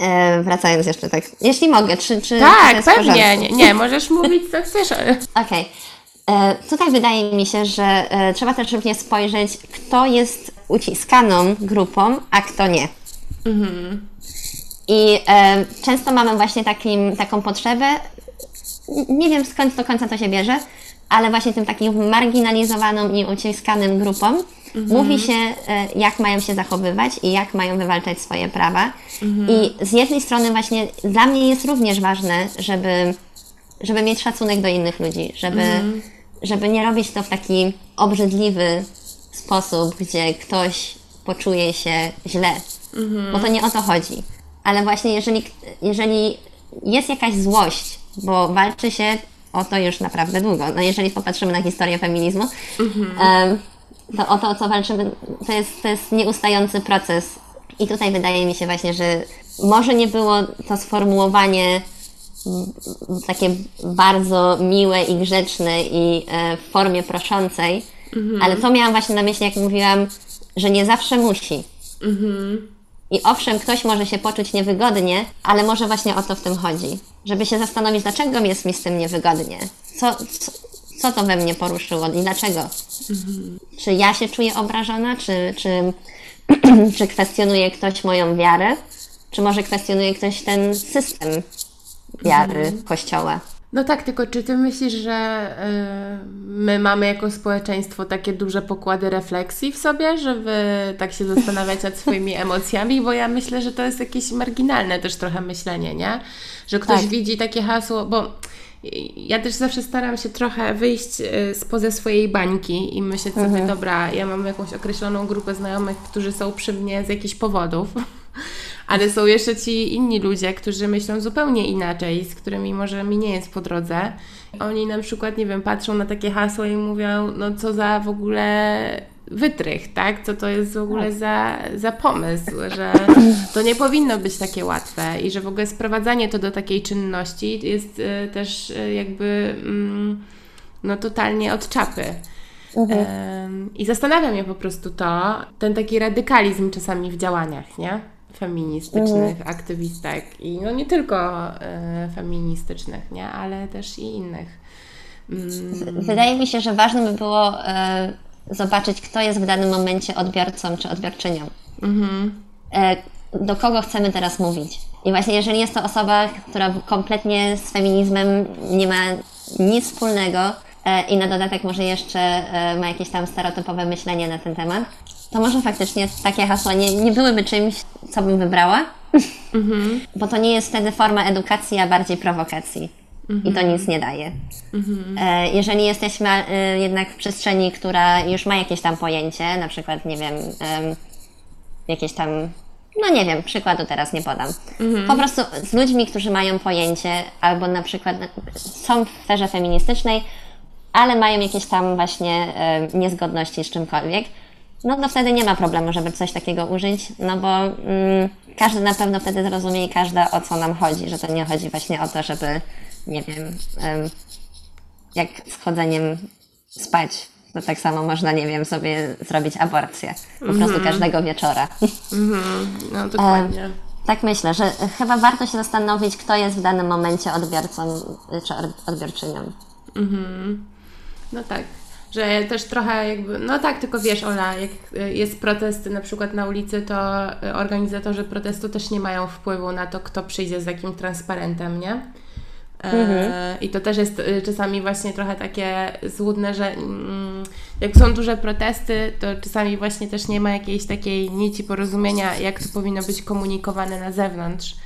Speaker 2: E, wracając jeszcze tak, jeśli mogę, czy, czy
Speaker 1: Tak, pewnie, nie, nie, możesz mówić co chcesz.
Speaker 2: Okej. Okay. E, tutaj wydaje mi się, że e, trzeba też również spojrzeć, kto jest uciskaną grupą, a kto nie. Mhm. I e, często mamy właśnie takim, taką potrzebę, nie wiem skąd do końca to się bierze, ale właśnie tym takim marginalizowaną i uciskanym grupom Mhm. Mówi się, e, jak mają się zachowywać i jak mają wywalczać swoje prawa. Mhm. I z jednej strony właśnie dla mnie jest również ważne, żeby, żeby mieć szacunek do innych ludzi, żeby, mhm. żeby nie robić to w taki obrzydliwy sposób, gdzie ktoś poczuje się źle, mhm. bo to nie o to chodzi. Ale właśnie jeżeli, jeżeli jest jakaś złość, bo walczy się o to już naprawdę długo. No jeżeli popatrzymy na historię feminizmu, um, to o to, o co walczymy, to jest, to jest nieustający proces. I tutaj wydaje mi się właśnie, że może nie było to sformułowanie takie bardzo miłe i grzeczne i e, w formie proszącej, mhm. ale to miałam właśnie na myśli, jak mówiłam, że nie zawsze musi. Mhm. I owszem, ktoś może się poczuć niewygodnie, ale może właśnie o to w tym chodzi. Żeby się zastanowić, dlaczego jest mi z tym niewygodnie. Co, co, co to we mnie poruszyło i dlaczego? Mhm. Czy ja się czuję obrażona, czy, czy, czy kwestionuje ktoś moją wiarę, czy może kwestionuje ktoś ten system wiary mhm. Kościoła?
Speaker 1: No tak, tylko czy ty myślisz, że y, my mamy jako społeczeństwo takie duże pokłady refleksji w sobie, żeby tak się zastanawiać nad swoimi emocjami? Bo ja myślę, że to jest jakieś marginalne też trochę myślenie, nie? Że ktoś tak. widzi takie hasło, bo ja też zawsze staram się trochę wyjść y, spoza swojej bańki i myśleć sobie,
Speaker 2: Mhm.
Speaker 1: dobra, ja mam jakąś określoną grupę znajomych, którzy są przy mnie z jakichś powodów, ale są jeszcze ci inni ludzie, którzy myślą zupełnie inaczej, z którymi może mi nie jest po drodze. Oni na przykład, nie wiem, patrzą na takie hasła i mówią, no co za w ogóle wytrych, tak? Co to jest w ogóle za, za pomysł, że to nie powinno być takie łatwe i że w ogóle sprowadzanie to do takiej czynności jest y, też y, jakby mm, no totalnie od czapy. Em, I zastanawia mnie po prostu to, ten taki radykalizm czasami w działaniach, nie? Feministycznych, aktywistek i no nie tylko e, feministycznych, nie? Ale też i innych. Mm,
Speaker 2: Wydaje mi się, że ważne by było e, zobaczyć, kto jest w danym momencie odbiorcą czy odbiorczynią. E, do kogo chcemy teraz mówić. I właśnie jeżeli jest to osoba, która kompletnie z feminizmem nie ma nic wspólnego i na dodatek może jeszcze ma jakieś tam stereotypowe myślenie na ten temat, to może faktycznie takie hasła nie, nie byłyby czymś, co bym wybrała, bo to nie jest wtedy forma edukacji, a bardziej prowokacji. I to nic nie daje. E, Jeżeli jesteśmy e, jednak w przestrzeni, która już ma jakieś tam pojęcie, na przykład, nie wiem, em, jakieś tam, no nie wiem, przykładu teraz nie podam. Po prostu z ludźmi, którzy mają pojęcie, albo na przykład są w sferze feministycznej, ale mają jakieś tam właśnie niezgodności z czymkolwiek, no to wtedy nie ma problemu, żeby coś takiego użyć, no bo mm, każdy na pewno wtedy zrozumie i każda o co nam chodzi, że to nie chodzi właśnie o to, żeby, nie wiem, em, jak z chodzeniem spać, to tak samo można, nie wiem, sobie zrobić aborcję. Po prostu każdego wieczora.
Speaker 1: no dokładnie.
Speaker 2: Tak myślę, że chyba warto się zastanowić, kto jest w danym momencie odbiorcą czy od- odbiorczynią.
Speaker 1: No tak. Że też trochę jakby, no tak, tylko wiesz Ola, jak y, jest protest na przykład na ulicy, to y, organizatorzy protestu też nie mają wpływu na to, kto przyjdzie z jakim transparentem, nie? E, I to też jest czasami właśnie trochę takie złudne, że mm, jak są duże protesty, to czasami właśnie też nie ma jakiejś takiej nici porozumienia, jak to powinno być komunikowane na zewnątrz.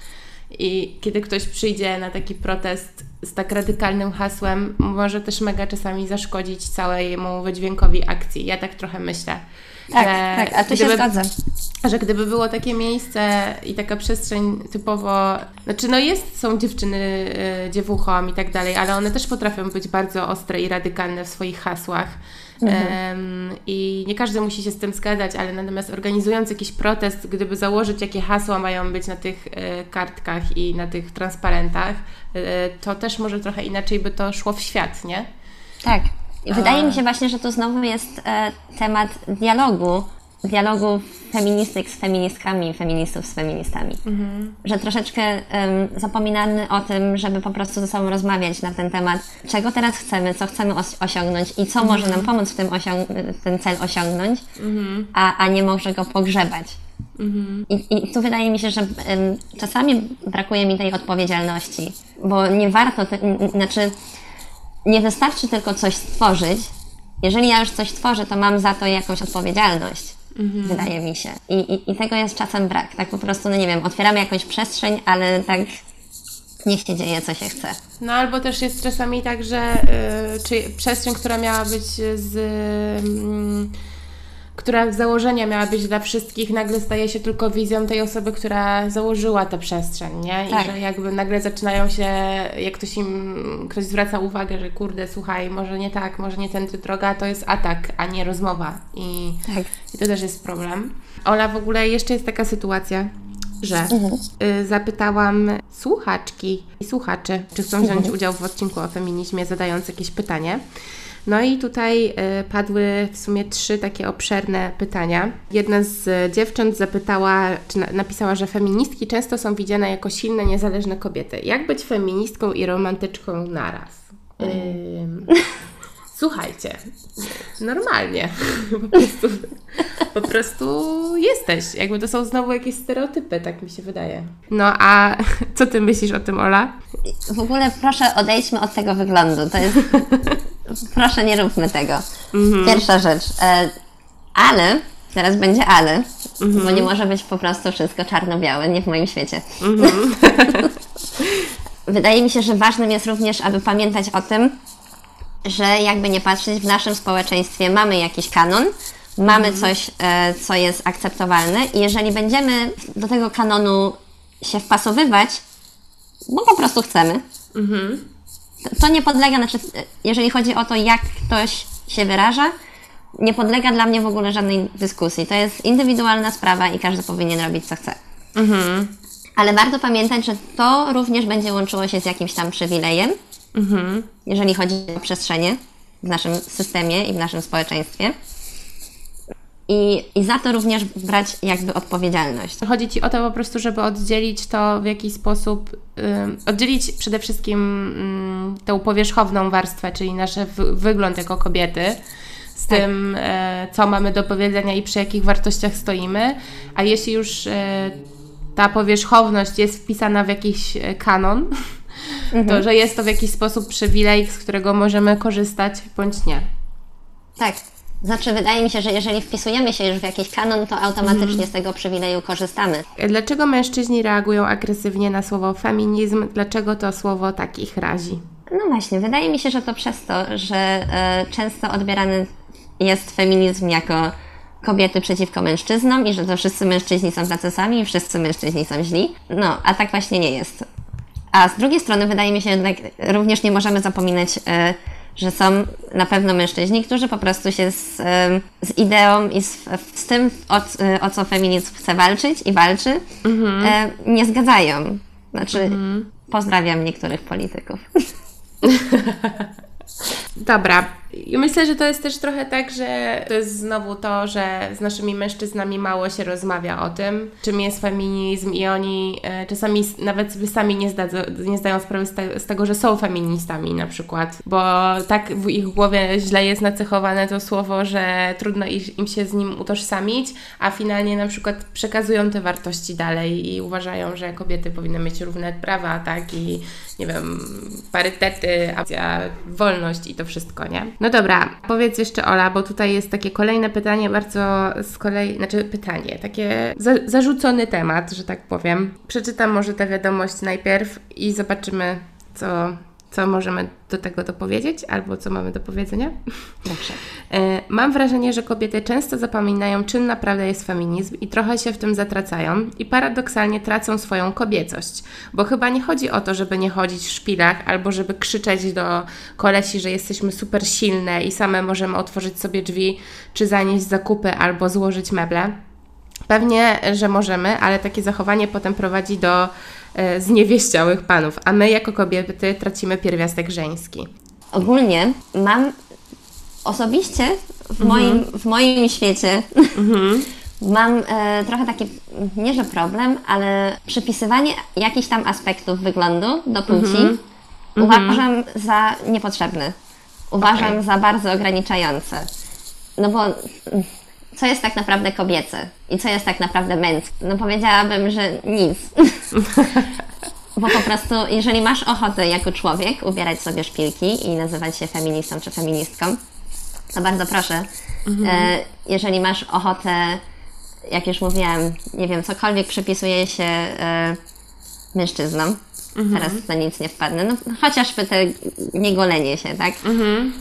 Speaker 1: I kiedy ktoś przyjdzie na taki protest z tak radykalnym hasłem, może też mega czasami zaszkodzić całemu wydźwiękowi akcji. Ja tak trochę myślę.
Speaker 2: Tak,
Speaker 1: że
Speaker 2: tak, a się
Speaker 1: gdyby-
Speaker 2: zgadzam.
Speaker 1: że gdyby było takie miejsce i taka przestrzeń typowo, znaczy no jest, są dziewczyny y, dziewuchom i tak dalej, ale one też potrafią być bardzo ostre i radykalne w swoich hasłach. Em, I nie każdy musi się z tym zgadzać, ale natomiast organizując jakiś protest, gdyby założyć, jakie hasła mają być na tych y, kartkach i na tych transparentach, y, to też może trochę inaczej by to szło w świat, nie?
Speaker 2: Tak. Wydaje mi się właśnie, że tu znowu jest e, temat dialogu. Dialogu feministyk z feministkami, feministów z feministami. Że troszeczkę em, zapominamy o tym, żeby po prostu ze sobą rozmawiać na ten temat, czego teraz chcemy, co chcemy os- osiągnąć i co może nam pomóc w tym ten cel osiągnąć, a, a nie może go pogrzebać. I, I tu wydaje mi się, że em, czasami brakuje mi tej odpowiedzialności, bo nie warto, te, znaczy nie wystarczy tylko coś stworzyć. Jeżeli ja już coś tworzę, to mam za to jakąś odpowiedzialność. Wydaje mi się. I, i, I tego jest czasem brak. Tak po prostu, no nie wiem, otwieramy jakąś przestrzeń, ale tak niech się dzieje, co się chce.
Speaker 1: No albo też jest czasami tak, że y, czy przestrzeń, która miała być z. mm, która z założenia miała być dla wszystkich, nagle staje się tylko wizją tej osoby, która założyła tę przestrzeń, nie? I
Speaker 2: Tak.
Speaker 1: że jakby nagle zaczynają się, jak ktoś im, ktoś zwraca uwagę, że kurde, słuchaj, może nie tak, może nie tędy droga, to jest atak, a nie rozmowa. I,
Speaker 2: Tak.
Speaker 1: i to też jest problem. Ola, w ogóle jeszcze jest taka sytuacja, że y, zapytałam słuchaczki i słuchaczy, czy chcą wziąć udział w odcinku o feminizmie, zadając jakieś pytanie. No i tutaj y, padły w sumie trzy takie obszerne pytania. Jedna z dziewcząt zapytała, czy na, napisała, że feministki często są widziane jako silne, niezależne kobiety. Jak być feministką i romantyczką naraz? Ym, Słuchajcie, normalnie. Po prostu, po prostu jesteś. Jakby to są znowu jakieś stereotypy, tak mi się wydaje. No a co ty myślisz o tym, Ola?
Speaker 2: W ogóle proszę odejdźmy od tego wyglądu. To jest. proszę nie róbmy tego. Pierwsza rzecz. E, ale, teraz będzie ale, bo nie może być po prostu wszystko czarno-białe, nie w moim świecie. wydaje mi się, że ważnym jest również, aby pamiętać o tym, że jakby nie patrzeć, w naszym społeczeństwie mamy jakiś kanon, mamy mhm. coś, e, co jest akceptowalne i jeżeli będziemy do tego kanonu się wpasowywać, bo po prostu chcemy, mhm. to, to nie podlega, znaczy, jeżeli chodzi o to, jak ktoś się wyraża, nie podlega dla mnie w ogóle żadnej dyskusji. To jest indywidualna sprawa i każdy powinien robić co chce. Mhm. Ale warto pamiętać, że to również będzie łączyło się z jakimś tam przywilejem, mhm. jeżeli chodzi o przestrzenie w naszym systemie i w naszym społeczeństwie. I, I za to również brać jakby odpowiedzialność.
Speaker 1: Chodzi Ci o to po prostu, żeby oddzielić to w jakiś sposób, yy, oddzielić przede wszystkim yy, tą powierzchowną warstwę, czyli nasz wygląd jako kobiety, z tak. tym, e, co mamy do powiedzenia i przy jakich wartościach stoimy. A jeśli już e, ta powierzchowność jest wpisana w jakiś e, kanon, mhm. to że jest to w jakiś sposób przywilej, z którego możemy korzystać bądź nie.
Speaker 2: Tak. Znaczy, wydaje mi się, że jeżeli wpisujemy się już w jakiś kanon, to automatycznie mhm. z tego przywileju korzystamy.
Speaker 1: Dlaczego mężczyźni reagują agresywnie na słowo feminizm? Dlaczego to słowo tak ich razi?
Speaker 2: No właśnie, wydaje mi się, że to przez to, że y, często odbierany jest feminizm jako kobiety przeciwko mężczyznom i że to wszyscy mężczyźni są tacy sami i wszyscy mężczyźni są źli. No, a tak właśnie nie jest. A z drugiej strony wydaje mi się, że również nie możemy zapominać, e, że są na pewno mężczyźni, którzy po prostu się z, e, z ideą i z, z tym, o, e, o, co feminizm chce walczyć i walczy, mhm. nie zgadzają. Znaczy, mhm. pozdrawiam niektórych polityków.
Speaker 1: Dobra. I myślę, że to jest też trochę tak, że to jest znowu to, że z naszymi mężczyznami mało się rozmawia o tym, czym jest feminizm i oni e, czasami nawet sobie sami nie, zdadzą, nie zdają sprawy z, te, z, tego, że są feministami na przykład, bo tak w ich głowie źle jest nacechowane to słowo, że trudno im się z nim utożsamić, a finalnie na przykład przekazują te wartości dalej i uważają, że kobiety powinny mieć równe prawa, tak, i nie wiem, parytety, a wolność i to wszystko, nie? No dobra, powiedz jeszcze Ola, bo tutaj jest takie kolejne pytanie, bardzo z kolei, znaczy pytanie, takie za, zarzucony temat, że tak powiem. Przeczytam może tę wiadomość najpierw i zobaczymy, co co możemy do tego dopowiedzieć, albo co mamy do powiedzenia.
Speaker 2: Dobrze.
Speaker 1: E, mam wrażenie, że kobiety często zapominają, czym naprawdę jest feminizm i trochę się w tym zatracają i paradoksalnie tracą swoją kobiecość, bo chyba nie chodzi o to, żeby nie chodzić w szpilach albo żeby krzyczeć do kolesi, że jesteśmy super silne i same możemy otworzyć sobie drzwi, czy zanieść zakupy albo złożyć meble. Pewnie, że możemy, ale takie zachowanie potem prowadzi do zniewieściałych panów, a my jako kobiety tracimy pierwiastek żeński.
Speaker 2: Ogólnie mam osobiście w, mhm. moim, w moim świecie mhm. mam e, trochę taki, nie że problem, ale przypisywanie jakichś tam aspektów wyglądu do płci mhm. uważam za niepotrzebne. Uważam okay. za bardzo ograniczające. No bo co jest tak naprawdę kobiece i co jest tak naprawdę męskie? No powiedziałabym, że nic. Bo po prostu, jeżeli masz ochotę jako człowiek ubierać sobie szpilki i nazywać się feministą czy feministką, to bardzo proszę. Mhm. E, jeżeli masz ochotę, jak już mówiłam, nie wiem, cokolwiek przypisuje się e, mężczyznom, mhm. teraz to nic nie wpadnę, no chociażby te niegolenie się, tak? Mhm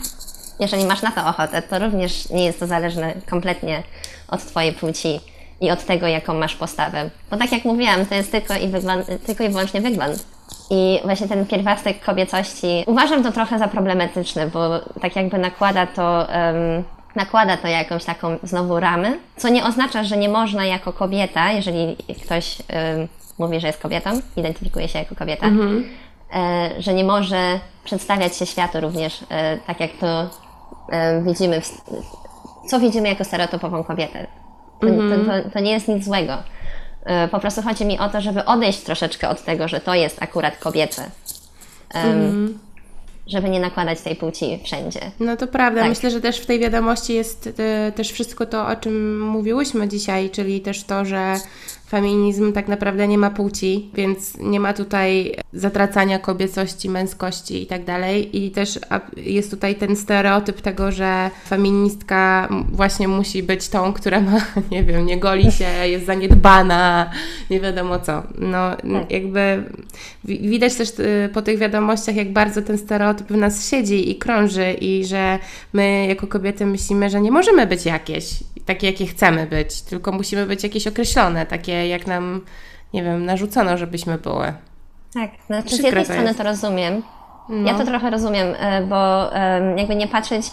Speaker 2: jeżeli masz na to ochotę, to również nie jest to zależne kompletnie od Twojej płci i od tego, jaką masz postawę. Bo tak jak mówiłam, to jest tylko i, wygląd, tylko i wyłącznie wygląd. I właśnie ten pierwiastek kobiecości uważam to trochę za problematyczny, bo tak jakby nakłada to, um, nakłada to jakąś taką znowu ramę, co nie oznacza, że nie można jako kobieta, jeżeli ktoś um, mówi, że jest kobietą, identyfikuje się jako kobieta, mhm. e, że nie może przedstawiać się światu również e, tak, jak to widzimy, co widzimy jako stereotypową kobietę. To, mm-hmm. to, to, to, nie jest nic złego. E, po prostu chodzi mi o to, żeby odejść troszeczkę od tego, że to jest akurat kobiece. Mm-hmm. Żeby nie nakładać tej płci wszędzie.
Speaker 1: No to prawda. Tak. Myślę, że też w tej wiadomości jest y, też wszystko to, o czym mówiłyśmy dzisiaj, czyli też to, że feminizm tak naprawdę nie ma płci, więc nie ma tutaj zatracania kobiecości, męskości i tak dalej. I też jest tutaj ten stereotyp tego, że feministka właśnie musi być tą, która ma, nie wiem, nie goli się, jest zaniedbana, nie wiadomo co. No tak. jakby widać też y, po tych wiadomościach, jak bardzo ten stereotyp w nas siedzi i krąży i że my jako kobiety myślimy, że nie możemy być jakieś, takie jakie chcemy być, tylko musimy być jakieś określone, takie jak nam, nie wiem, narzucono, żebyśmy były.
Speaker 2: Tak, znaczy z jednej strony to rozumiem. No. Ja to trochę rozumiem, e, bo jakby nie patrzeć,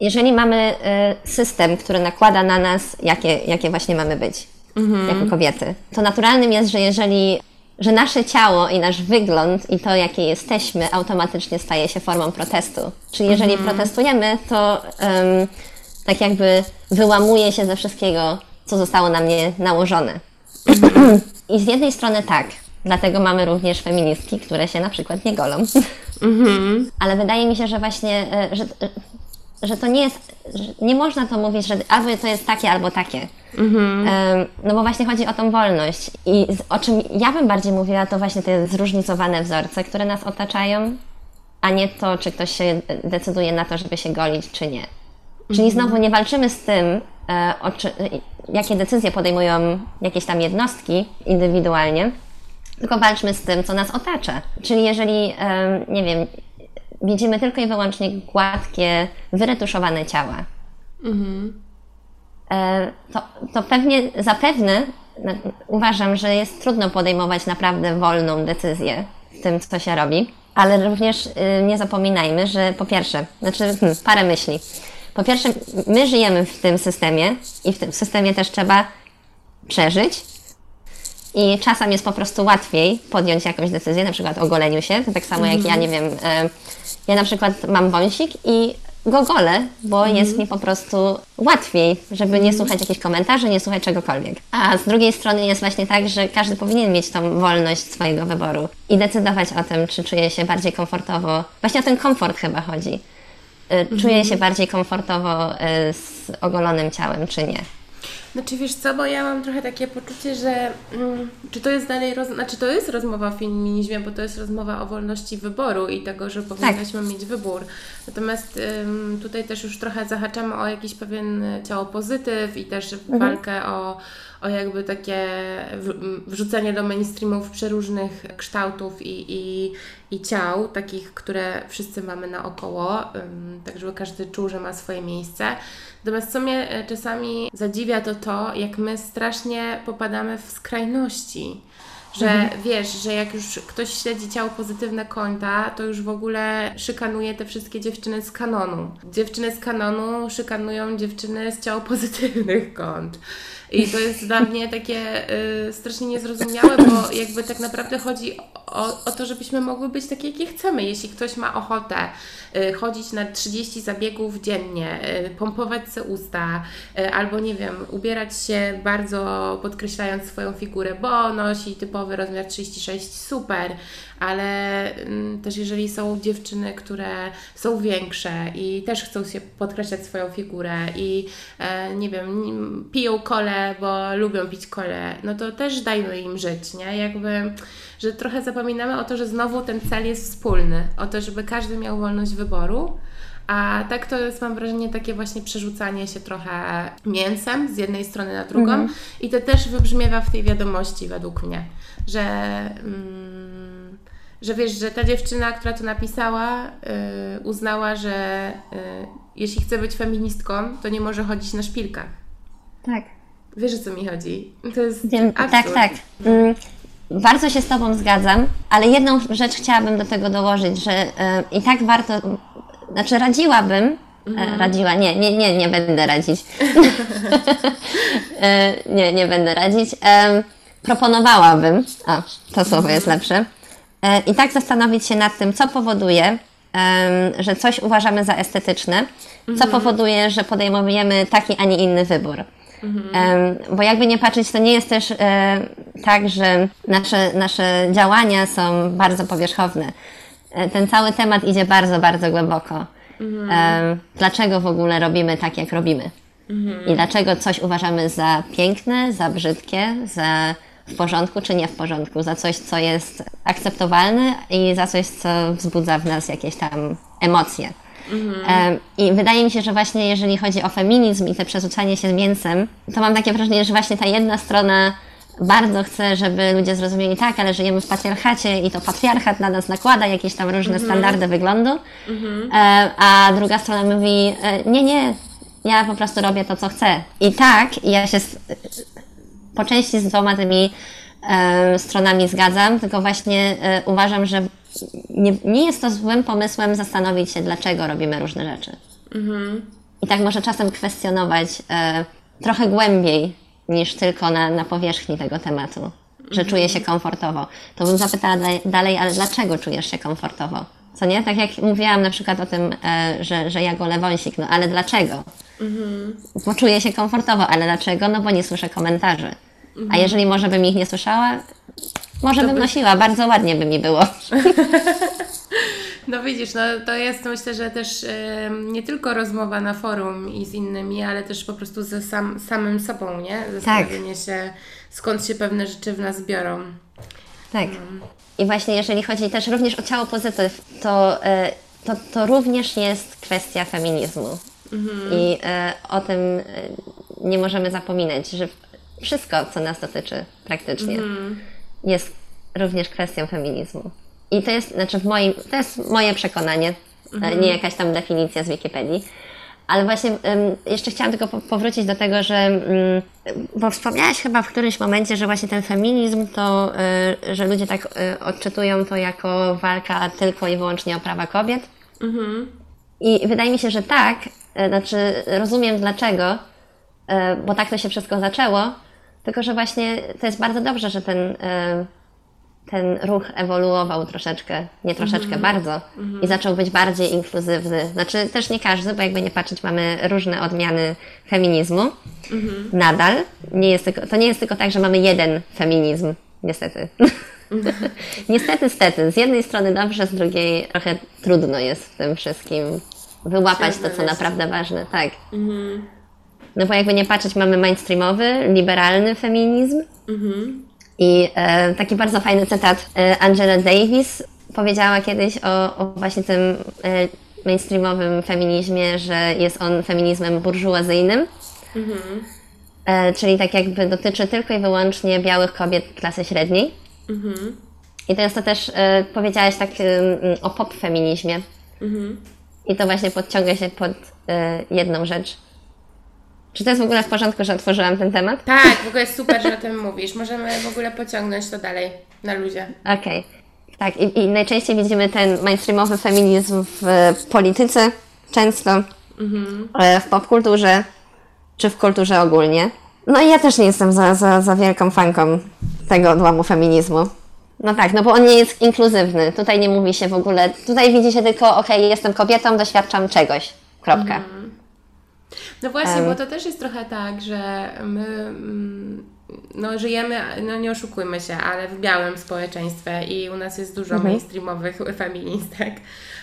Speaker 2: jeżeli mamy e, system, który nakłada na nas, jakie, jakie właśnie mamy być mhm. jako kobiety, to naturalnym jest, że jeżeli że nasze ciało i nasz wygląd i to, jakie jesteśmy, automatycznie staje się formą protestu. Czyli jeżeli mhm. protestujemy, to um, tak jakby wyłamuje się ze wszystkiego, co zostało na mnie nałożone. Mhm. I z jednej strony tak, dlatego mamy również feministki, które się na przykład nie golą. Mhm. Ale wydaje mi się, że właśnie, e, że, że to nie jest, nie można to mówić, że albo to jest takie, albo takie. Mhm. No bo właśnie chodzi o tą wolność. I o czym ja bym bardziej mówiła, to właśnie te zróżnicowane wzorce, które nas otaczają, a nie to, czy ktoś się decyduje na to, żeby się golić, czy nie. Czyli mhm. znowu nie walczymy z tym, e, czy, jakie decyzje podejmują jakieś tam jednostki indywidualnie, tylko walczmy z tym, co nas otacza. Czyli jeżeli, nie wiem, widzimy tylko i wyłącznie gładkie, wyretuszowane ciała, mhm. to, to pewnie, zapewne uważam, że jest trudno podejmować naprawdę wolną decyzję w tym, co się robi, ale również y, nie zapominajmy, że po pierwsze, znaczy hmm, parę myśli. Po pierwsze, my żyjemy w tym systemie i w tym systemie też trzeba przeżyć, i czasem jest po prostu łatwiej podjąć jakąś decyzję, na przykład o goleniu się. To tak samo jak ja, nie wiem, e, ja na przykład mam wąsik i go golę, bo mhm. jest mi po prostu łatwiej, żeby nie mhm. słuchać jakichś komentarzy, nie słuchać czegokolwiek. A z drugiej strony jest właśnie tak, że każdy powinien mieć tą wolność swojego wyboru i decydować o tym, czy czuje się bardziej komfortowo. Właśnie o ten komfort chyba chodzi. Czuje mhm. się bardziej komfortowo e, z ogolonym ciałem, czy nie.
Speaker 1: Znaczy wiesz co, bo ja mam trochę takie poczucie, że mm, czy to jest dalej, roz, znaczy to jest rozmowa o feminizmie, bo to jest rozmowa o wolności wyboru i tego, że powinnaśmy tak. mieć wybór. Natomiast ym, tutaj też już trochę zahaczamy o jakiś pewien ciało pozytyw i też mhm. walkę o, o jakby takie wrzucenie do mainstreamów przeróżnych kształtów i, i, i ciał, takich, które wszyscy mamy naokoło, ym, tak żeby każdy czuł, że ma swoje miejsce. Natomiast co mnie e, czasami zadziwia, to to, jak my strasznie popadamy w skrajności. Że mhm. wiesz, że jak już ktoś śledzi ciało pozytywne konta, to już w ogóle szykanuje te wszystkie dziewczyny z kanonu. Dziewczyny z kanonu szykanują dziewczyny z ciało pozytywnych kont. I to jest dla mnie takie y, strasznie niezrozumiałe, bo jakby tak naprawdę chodzi o, o to, żebyśmy mogły być takie, jakie chcemy. Jeśli ktoś ma ochotę y, chodzić na 30 zabiegów dziennie, y, pompować sobie usta, y, albo nie wiem, ubierać się bardzo podkreślając swoją figurę, bo nosi typowy rozmiar 36, super, ale mm, też jeżeli są dziewczyny, które są większe i też chcą się podkreślać swoją figurę i e, nie wiem, piją kole, bo lubią pić kole, no to też dajmy im żyć, nie? Jakby, że trochę zapominamy o to, że znowu ten cel jest wspólny, o to, żeby każdy miał wolność wyboru. A tak to jest, mam wrażenie, takie właśnie przerzucanie się trochę mięsem z jednej strony na drugą. Mhm. I to też wybrzmiewa w tej wiadomości, według mnie, że. Mm, że wiesz, że ta dziewczyna, która to napisała, yy, uznała, że yy, jeśli chce być feministką, to nie może chodzić na szpilkach.
Speaker 2: Tak.
Speaker 1: Wiesz, o co mi chodzi? To jest Wiem.
Speaker 2: Tak, tak. Mm, bardzo się z Tobą zgadzam, ale jedną rzecz chciałabym do tego dołożyć, że yy, i tak warto, znaczy radziłabym, e, Mhm. Radziła, nie, nie, nie, nie będę radzić. E, nie, nie będę radzić. proponowałabym, a to słowo jest lepsze, E, i tak zastanowić się nad tym, co powoduje, że coś uważamy za estetyczne, co mhm. powoduje, że podejmujemy taki, a nie inny wybór. Mhm. Bo jakby nie patrzeć, to nie jest też e, tak, że nasze, nasze działania są bardzo powierzchowne. E, ten cały temat idzie bardzo, bardzo głęboko. Mhm. Dlaczego w ogóle robimy tak, jak robimy? I dlaczego coś uważamy za piękne, za brzydkie, za w porządku czy nie w porządku, za coś, co jest akceptowalne i za coś, co wzbudza w nas jakieś tam emocje. Em, I wydaje mi się, że właśnie jeżeli chodzi o feminizm i te przerzucanie się mięsem, to mam takie wrażenie, że właśnie ta jedna strona bardzo chce, żeby ludzie zrozumieli tak, ale żyjemy w patriarchacie i to patriarchat na nas nakłada jakieś tam różne standardy wyglądu, e, a druga strona mówi e, nie, nie, ja po prostu robię to, co chcę. I tak, ja się po części z dwoma tymi e, stronami zgadzam, tylko właśnie e, uważam, że nie, nie jest to złym pomysłem zastanowić się, dlaczego robimy różne rzeczy. I tak może czasem kwestionować e, trochę głębiej niż tylko na, na powierzchni tego tematu, że czuję się komfortowo. To bym zapytała dalej, ale dlaczego czujesz się komfortowo? Co nie? Tak jak mówiłam na przykład o tym, e, że, że ja golę wąsik, no ale dlaczego? Bo czuję się komfortowo, ale dlaczego? No bo nie słyszę komentarzy. A jeżeli może bym ich nie słyszała, może bym nosiła, bardzo ładnie by mi było.
Speaker 1: No widzisz, no to jest myślę, że też em, nie tylko rozmowa na forum i z innymi, ale też po prostu ze sam, samym sobą, nie? Zastanowienie się, skąd się pewne rzeczy w nas biorą.
Speaker 2: Tak. I właśnie jeżeli chodzi też również o ciało pozytyw, to, e, to, to również jest kwestia feminizmu. I e, o tym e, nie możemy zapominać, że wszystko, co nas dotyczy praktycznie, jest również kwestią feminizmu. I to jest, znaczy w moim, to jest moje przekonanie, e, nie jakaś tam definicja z Wikipedii. Ale właśnie jeszcze chciałam tylko po- powrócić do tego, że mm, bo wspomniałaś chyba w którymś momencie, że właśnie ten feminizm to, y, że ludzie tak y, odczytują to jako walka tylko i wyłącznie o prawa kobiet. I wydaje mi się, że tak, y, znaczy rozumiem dlaczego, bo tak to się wszystko zaczęło, tylko że właśnie to jest bardzo dobrze, że ten, y, ten ruch ewoluował troszeczkę, nie troszeczkę, bardzo i zaczął być bardziej inkluzywny. Znaczy też nie każdy, bo jakby nie patrzeć, mamy różne odmiany feminizmu. Nadal. Nie jest tylko, to nie jest tylko tak, że mamy jeden feminizm, niestety. niestety, stety. Z jednej strony dobrze, z drugiej trochę trudno jest w tym wszystkim wyłapać
Speaker 1: Się
Speaker 2: to, co naprawdę ważne. Tak. No bo jakby nie patrzeć, mamy mainstreamowy, liberalny feminizm. I e, taki bardzo fajny cytat e, Angela Davis powiedziała kiedyś o, o właśnie tym e, mainstreamowym feminizmie, że jest on feminizmem burżuazyjnym. E, czyli tak jakby dotyczy tylko i wyłącznie białych kobiet klasy średniej. I to jest to też, e, powiedziałaś tak e, m, o pop feminizmie. I to właśnie podciąga się pod e, jedną rzecz. Czy to jest w ogóle w porządku, że otworzyłam ten temat?
Speaker 1: Tak, w ogóle jest super, że o tym mówisz. Możemy w ogóle pociągnąć to dalej na luzie.
Speaker 2: Okej. Tak, i, i najczęściej widzimy ten mainstreamowy feminizm w e, polityce, często e, w popkulturze, czy w kulturze ogólnie. No i ja też nie jestem za, za, za wielką fanką tego odłamu feminizmu. No tak, no bo on nie jest inkluzywny. Tutaj nie mówi się w ogóle, tutaj widzi się tylko, okej, jestem kobietą, doświadczam czegoś. Kropka.
Speaker 1: No właśnie, bo to też jest trochę tak, że my mm, no, żyjemy, no nie oszukujmy się, ale w białym społeczeństwie i u nas jest dużo mainstreamowych feministek,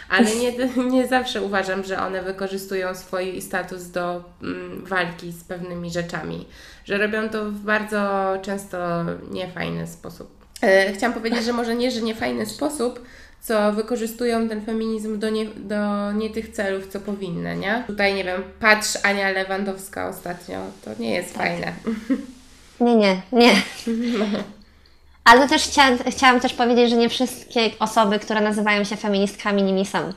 Speaker 1: ale nie, nie zawsze uważam, że one wykorzystują swój status do mm, walki z pewnymi rzeczami, że robią to w bardzo często niefajny sposób. E, Chciałam powiedzieć, że może nie, że niefajny sposób, co wykorzystują ten feminizm do nie, do nie tych celów, co powinny, nie? Tutaj, nie wiem, patrz Ania Lewandowska ostatnio, to nie jest fajne.
Speaker 2: Nie, nie, nie. Ale też chciałam, chciałam też powiedzieć, że nie wszystkie osoby, które nazywają się feministkami, nimi są.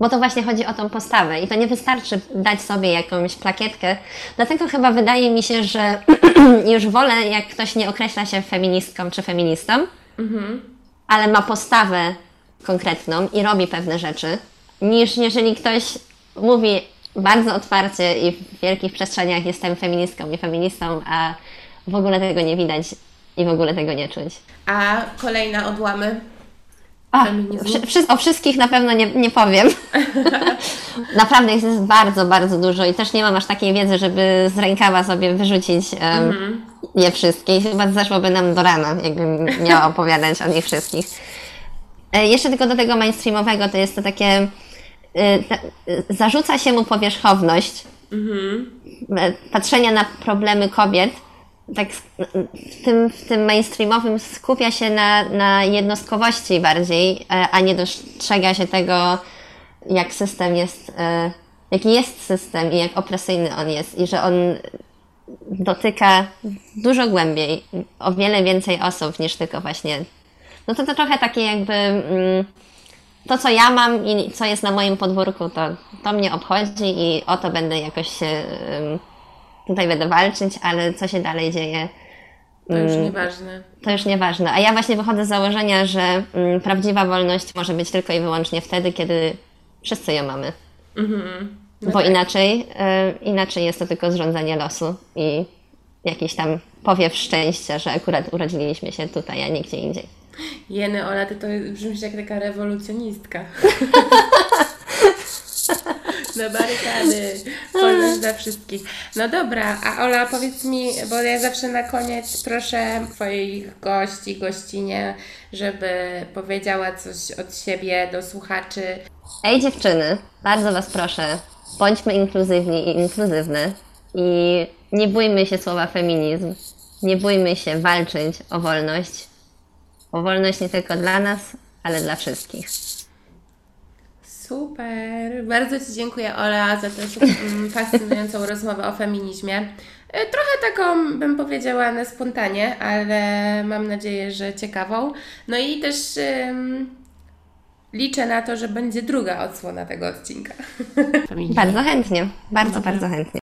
Speaker 2: Bo to właśnie chodzi o tą postawę i to nie wystarczy dać sobie jakąś plakietkę. Dlatego chyba wydaje mi się, że już wolę, jak ktoś nie określa się feministką czy feministą, ale ma postawę konkretną i robi pewne rzeczy, niż jeżeli ktoś mówi bardzo otwarcie i w wielkich przestrzeniach jestem feministką i feministą, a w ogóle tego nie widać i w ogóle tego nie czuć.
Speaker 1: A kolejne odłamy
Speaker 2: O,
Speaker 1: feminizmu?
Speaker 2: wszy- o wszystkich na pewno nie, nie powiem. Naprawdę ich jest bardzo, bardzo dużo i też nie mam aż takiej wiedzy, żeby z rękawa sobie wyrzucić em, je wszystkie. I Chyba zeszłoby nam do rana, jakbym miała opowiadać o nich wszystkich. E, Jeszcze tylko do tego mainstreamowego, to jest to takie, e, ta- zarzuca się mu powierzchowność e, patrzenia na problemy kobiet, tak w tym, w tym mainstreamowym skupia się na, na jednostkowości bardziej, e, a nie dostrzega się tego, jak system jest, e, jaki jest system i jak opresyjny on jest i że on dotyka dużo głębiej, o wiele więcej osób niż tylko właśnie. No to to trochę takie jakby mm, to, co ja mam i co jest na moim podwórku, to, to mnie obchodzi i o to będę jakoś się tutaj będę walczyć, ale co się dalej dzieje,
Speaker 1: To już nieważne.
Speaker 2: to już nieważne. A ja właśnie wychodzę z założenia, że mm, prawdziwa wolność może być tylko i wyłącznie wtedy, kiedy wszyscy ją mamy. Bo inaczej, y, inaczej jest to tylko zrządzenie losu i jakiś tam powiew szczęścia, że akurat urodziliśmy się tutaj, a nie gdzie indziej.
Speaker 1: Jeny, Ola, ty to brzmisz jak taka rewolucjonistka. Na barykady, wolność dla wszystkich. No dobra, a Ola, powiedz mi, bo ja zawsze na koniec proszę Twoich gości, gościnie, żeby powiedziała coś od siebie do słuchaczy.
Speaker 2: Ej dziewczyny, bardzo Was proszę, bądźmy inkluzywni i inkluzywne i nie bójmy się słowa feminizm, nie bójmy się walczyć o wolność, o wolność nie tylko dla nas, ale dla wszystkich.
Speaker 1: Super! Bardzo Ci dziękuję, Ola, za tę mm, fascynującą rozmowę o feminizmie. E, Trochę taką, bym powiedziała, na spontanie, ale mam nadzieję, że ciekawą. No i też ym, liczę na to, że będzie druga odsłona tego odcinka.
Speaker 2: Bardzo chętnie, bardzo, bardzo chętnie.